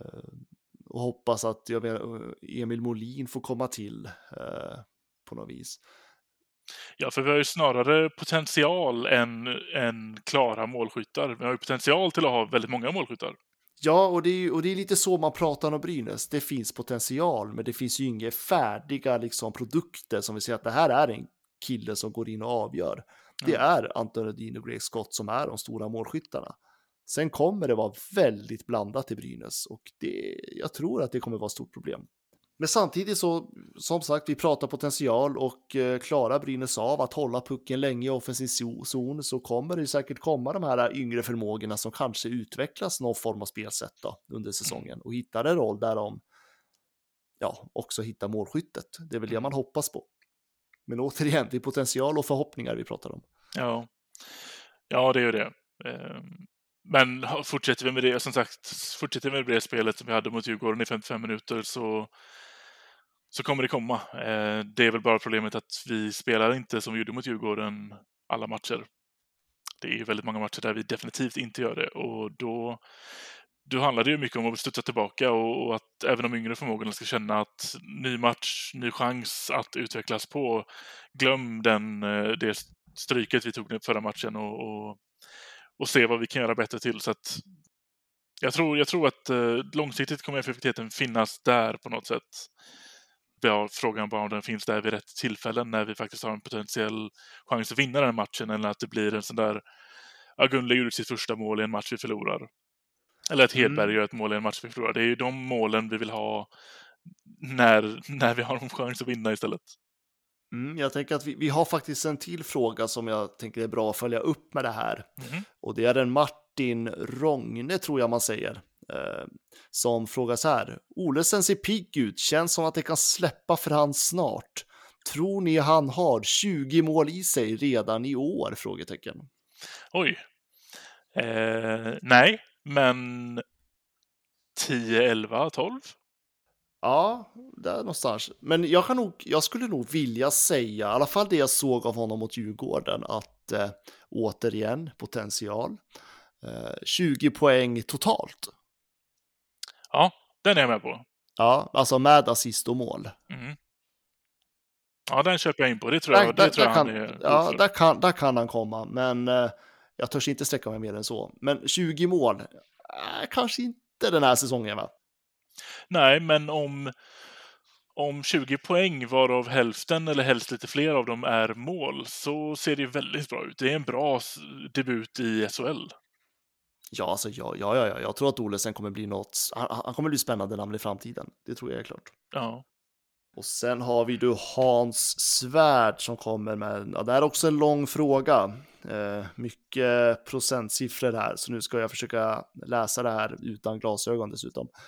Eh, Och hoppas att jag vet, eh, Emil Molin får komma till eh, på något vis. ja, för vi har ju snarare potential än, än klara målskyttar. Vi har ju potential till att ha väldigt många målskyttar. Ja, och det, är, ju- och det är lite så man pratar om Brynäs. Det finns potential, men det finns ju inga färdiga liksom, produkter som vi säger att det här är en kille som går in och avgör. Det är Anton Rudin och Greg Scott som är de stora målskyttarna. Sen kommer det vara väldigt blandat i Brynäs och det, jag tror att det kommer vara ett stort problem. Men samtidigt så, som sagt, vi pratar potential och eh, klarar Brynäs av att hålla pucken länge i offensiv zo- zon så kommer det säkert komma de här yngre förmågorna som kanske utvecklas någon form av spelsätt då, under säsongen och hittar en roll där de ja, också hittar målskyttet. Det är väl det man hoppas på. Men återigen, det är potential och förhoppningar vi pratar om. Ja, ja det är ju det. Ehm, Men fortsätter vi med det, som sagt, fortsätter vi med det spelet som vi hade mot Djurgården i 55 minuter så, så kommer det komma. Eh, Det är väl bara problemet att vi spelar inte som vi gjorde mot Djurgården alla matcher. det är väldigt många matcher där vi definitivt inte gör det och då, då handlar det ju mycket om att studsa tillbaka och, och att även de yngre förmågorna ska känna att ny match, ny chans att utvecklas på. Glöm den, eh, det stryket vi tog förra matchen och, och, och se vad vi kan göra bättre till. Så att jag tror, jag tror att eh, långsiktigt kommer effektiviteten finnas där på något sätt. Vi har frågan bara om den finns där vid rätt tillfällen när vi faktiskt har en potentiell chans att vinna den matchen eller att det blir en sån där ja, Gunle gjorde sitt första mål i en match vi förlorar. Eller att Hedberg mm. gör ett mål i en match vi förlorar. Det är ju de målen vi vill ha när, när vi har en chans att vinna istället. Mm, jag tänker att vi, vi har faktiskt en till fråga som jag tänker är bra att följa upp med det här. Mm. Och det är en Martin Rångne, tror jag man säger, eh, som frågar så här. Olesen ser pigg ut, känns som att det kan släppa för han snart. Tror ni han har 20 mål i sig redan i år? Frågetecken. Oj. Eh, nej, men 10, 11, 12? Ja, där någonstans. Men jag, kan nog, jag skulle nog vilja säga, i alla fall det jag såg av honom mot Djurgården, att eh, återigen potential. Eh, 20 poäng totalt. Ja, den är jag med på. Ja, alltså med assist och mål. Mm. Ja, den köper jag in på. Det tror jag, där, det tror jag kan, han är Ja, där kan, där kan han komma, men eh, jag törs inte sträcka mig mer än så. Men 20 mål, eh, kanske inte den här säsongen va? Nej, men om, om 20 poäng varav hälften eller helst lite fler av dem är mål så ser det väldigt bra ut. Det är en bra debut i SHL. Ja, alltså, ja, ja, ja, jag tror att Olesen kommer bli något. Han, han kommer bli spännande namn i framtiden. Det tror jag är klart. Ja. Och sen har vi du Hans Svärd som kommer med, ja, det är också en lång fråga. Eh, mycket procentsiffror här, så nu ska jag försöka läsa det här utan glasögon dessutom.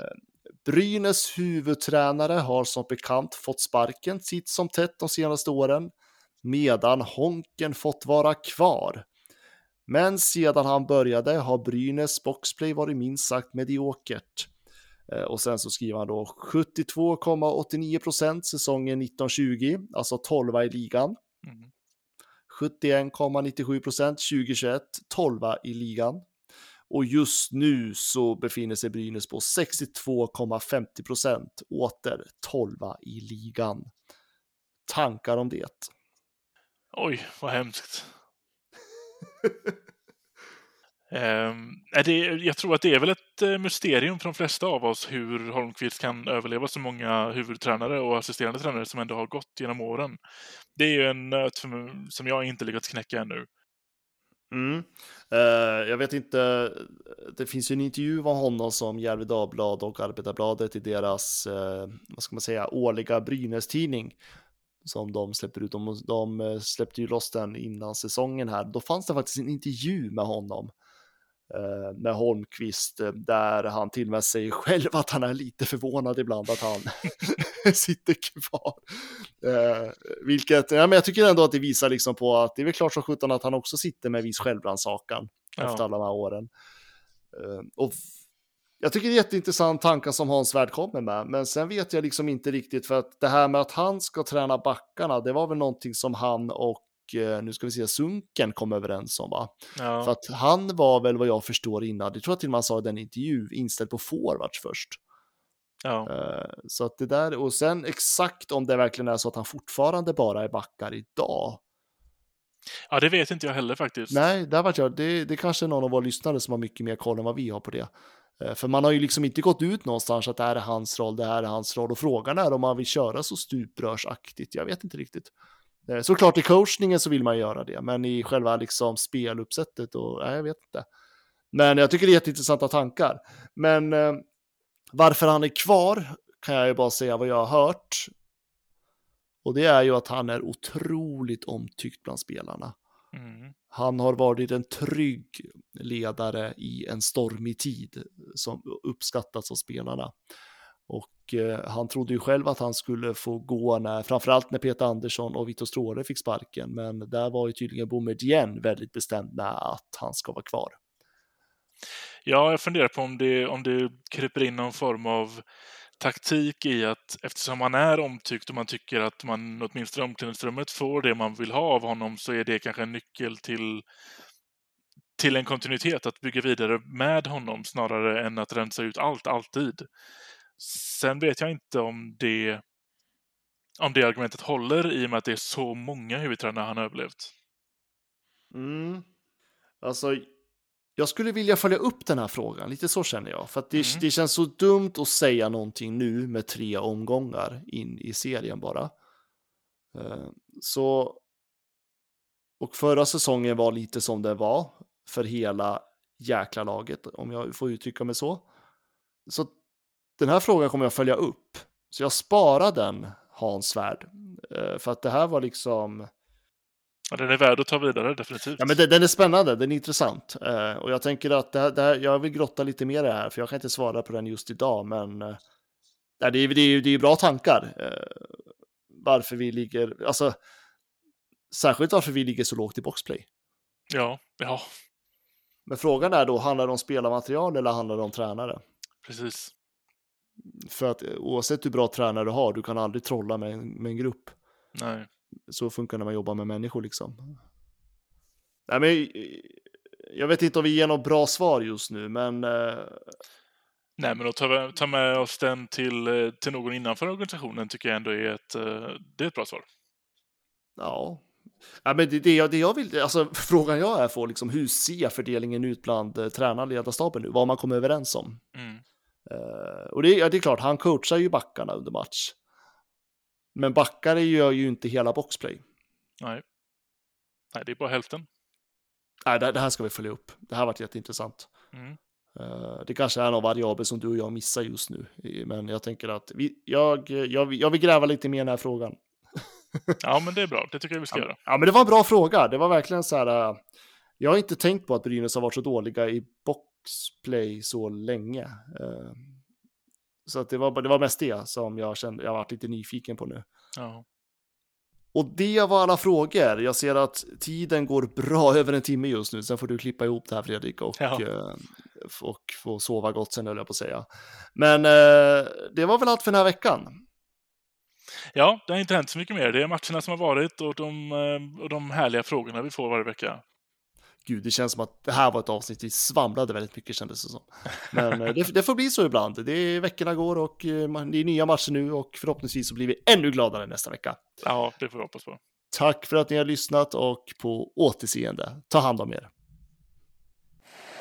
Eh, Brynäs huvudtränare har som bekant fått sparken sitt som tätt de senaste åren, medan Honken fått vara kvar. Men sedan han började har Brynäs boxplay varit minst sagt mediokert. Eh, och sen så skriver han då 72,89 procent säsongen 1920, alltså 12 i ligan. Mm. 71,97 procent 2021, 12 i ligan. Och just nu så befinner sig Brynäs på 62,50 procent, åter 12 i ligan. Tankar om det? Oj, vad hemskt. Um, det, jag tror att det är väl ett eh, mysterium för de flesta av oss hur Holmqvist kan överleva så många huvudtränare och assisterande tränare som ändå har gått genom åren. Det är ju en nöt som jag inte lyckats knäcka ännu. Mm. Uh, jag vet inte, det finns ju en intervju av honom som Järvi Dagblad och Arbetarbladet i deras, uh, vad ska man säga, årliga Brynäs-tidning som de släpper ut. De, de släppte ju loss den innan säsongen här. Då fanns det faktiskt en intervju med honom Eh, med Holmqvist eh, där han till och med säger själv att han är lite förvånad ibland att han sitter kvar. Eh, vilket, ja, men jag tycker ändå att det visar liksom på att det är väl klart som sjutton att han också sitter med viss självrannsakan ja. efter alla de här åren. Eh, och jag tycker det är jätteintressant tankar som Hans Svärd kommer med, men sen vet jag liksom inte riktigt för att det här med att han ska träna backarna, det var väl någonting som han och Eh, nu ska vi se, Sunken kom överens om va? Ja. För att han var väl vad jag förstår innan, det tror jag till och med han sa i den intervju, inställd på forwards först. Ja. Uh, så att det där, och sen exakt om det verkligen är så att han fortfarande bara är backar idag. Ja, det vet inte jag heller faktiskt. Nej, där var jag, det, det kanske är någon av våra lyssnare som har mycket mer koll än vad vi har på det. Eh, för man har ju liksom inte gått ut någonstans att det här är hans roll, det här är hans roll och frågan är om man vill köra så stuprörsaktigt. Jag vet inte riktigt. Eh, såklart i coachningen så vill man göra det, men i själva liksom speluppsättet och nej, jag vet inte. Men jag tycker det är jätteintressanta tankar. Men eh, varför han är kvar kan jag ju bara säga vad jag har hört. Och det är ju att han är otroligt omtyckt bland spelarna. Mm. Han har varit en trygg ledare i en stormig tid som uppskattats av spelarna. Och eh, han trodde ju själv att han skulle få gå när, framförallt när Peter Andersson och Vitor Stråle fick sparken, men där var ju tydligen Boumedienne väldigt bestämd med att han ska vara kvar. Ja, jag funderar på om det, om det kryper in någon form av taktik i att eftersom han är omtyckt och man tycker att man åtminstone i omklädningsrummet får det man vill ha av honom så är det kanske en nyckel till till en kontinuitet, att bygga vidare med honom snarare än att rensa ut allt, alltid. Sen vet jag inte om det, om det argumentet håller i och med att det är så många huvudtränare han har överlevt. Mm. Alltså, jag skulle vilja följa upp den här frågan, lite så känner jag. För att det, Mm. det känns så dumt att säga någonting nu med tre omgångar in i serien bara. Eh, Så, och förra säsongen var lite som den var för hela jäkla laget, om jag får uttrycka mig så. Så den här frågan kommer jag följa upp. Så jag sparar den, Hans Svärd. Eh, För att det här var liksom... Ja, den är värd att ta vidare, definitivt. Ja, men den, den är spännande, den är intressant. Eh, och jag tänker att det här, det här, jag vill grotta lite mer i det här, för jag kan inte svara på den just idag, men eh, det, är, det, är, det är bra tankar. Eh, varför vi ligger, alltså, särskilt varför vi ligger så lågt i boxplay. Ja, ja, Men frågan är då, handlar det om spelarmaterial eller handlar det om tränare? precis. För att eh, oavsett hur bra tränare du har, du kan aldrig trolla med, med en grupp. Nej. Så funkar det när man jobbar med människor liksom. Nej, men, eh, jag vet inte om vi ger något bra svar just nu, men eh, Nej, men att ta, ta med oss den till, eh, till någon innanför organisationen tycker jag ändå är ett, det är ett bra svar. Ja. ja men det, det, jag, det jag vill, alltså frågan jag är får liksom hur ser fördelningen ut bland eh, tränarna och ledarstaben nu? Vad man kommer överens om. Mm. Eh, och det, ja, det är klart, han coachar ju backarna under match. Men backar gör ju inte hela boxplay. Nej. Nej, det är bara hälften. Nej, det, det här ska vi följa upp. Det här har varit jätteintressant. Mm. Eh, det kanske är någon variabel som du och jag missar just nu. Eh, Men jag tänker att vi, jag, jag, jag vill gräva lite mer i den här frågan. Ja, men det är bra. Det tycker jag vi ska göra. Ja, men det var en bra fråga. Det var verkligen så här. äh, Jag har inte tänkt på att Brynäs har varit så dåliga i boxplay så länge. Så att det var, det var mest det som jag kände, jag varit lite nyfiken på nu. Ja. Och det var alla frågor. Jag ser att tiden går bra över en timme just nu. Sen får du klippa ihop det här Fredrik och, Ja. eh, och få sova gott sen höll jag på att säga. Men eh, det var väl allt för den här veckan. ja, det har inte hänt så mycket mer. Det är matcherna som har varit och de, eh, och de härliga frågorna vi får varje vecka. Gud, det känns som att det här var ett avsnitt vi svamlade väldigt mycket kändes det som. Men eh, det, det får bli så ibland. Det är, veckorna går och eh, det är nya matcher nu och förhoppningsvis så blir vi ännu gladare nästa vecka. Ja, det får vi hoppas på. Tack för att ni har lyssnat och på återseende. Ta hand om er.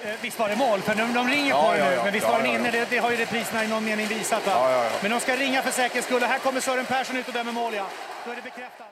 Eh, Visst var det mål? För de, de ringer Ja, på det ja, nu, ja. men visst Ja, var den ja, ja. inne? Det, det har ju repriserna i någon mening visat. Va? Ja, ja, ja. Men de ska ringa för säkerhets skull. Och Här kommer Sören Persson ut och dömer mål, ja. Då är det bekräftat.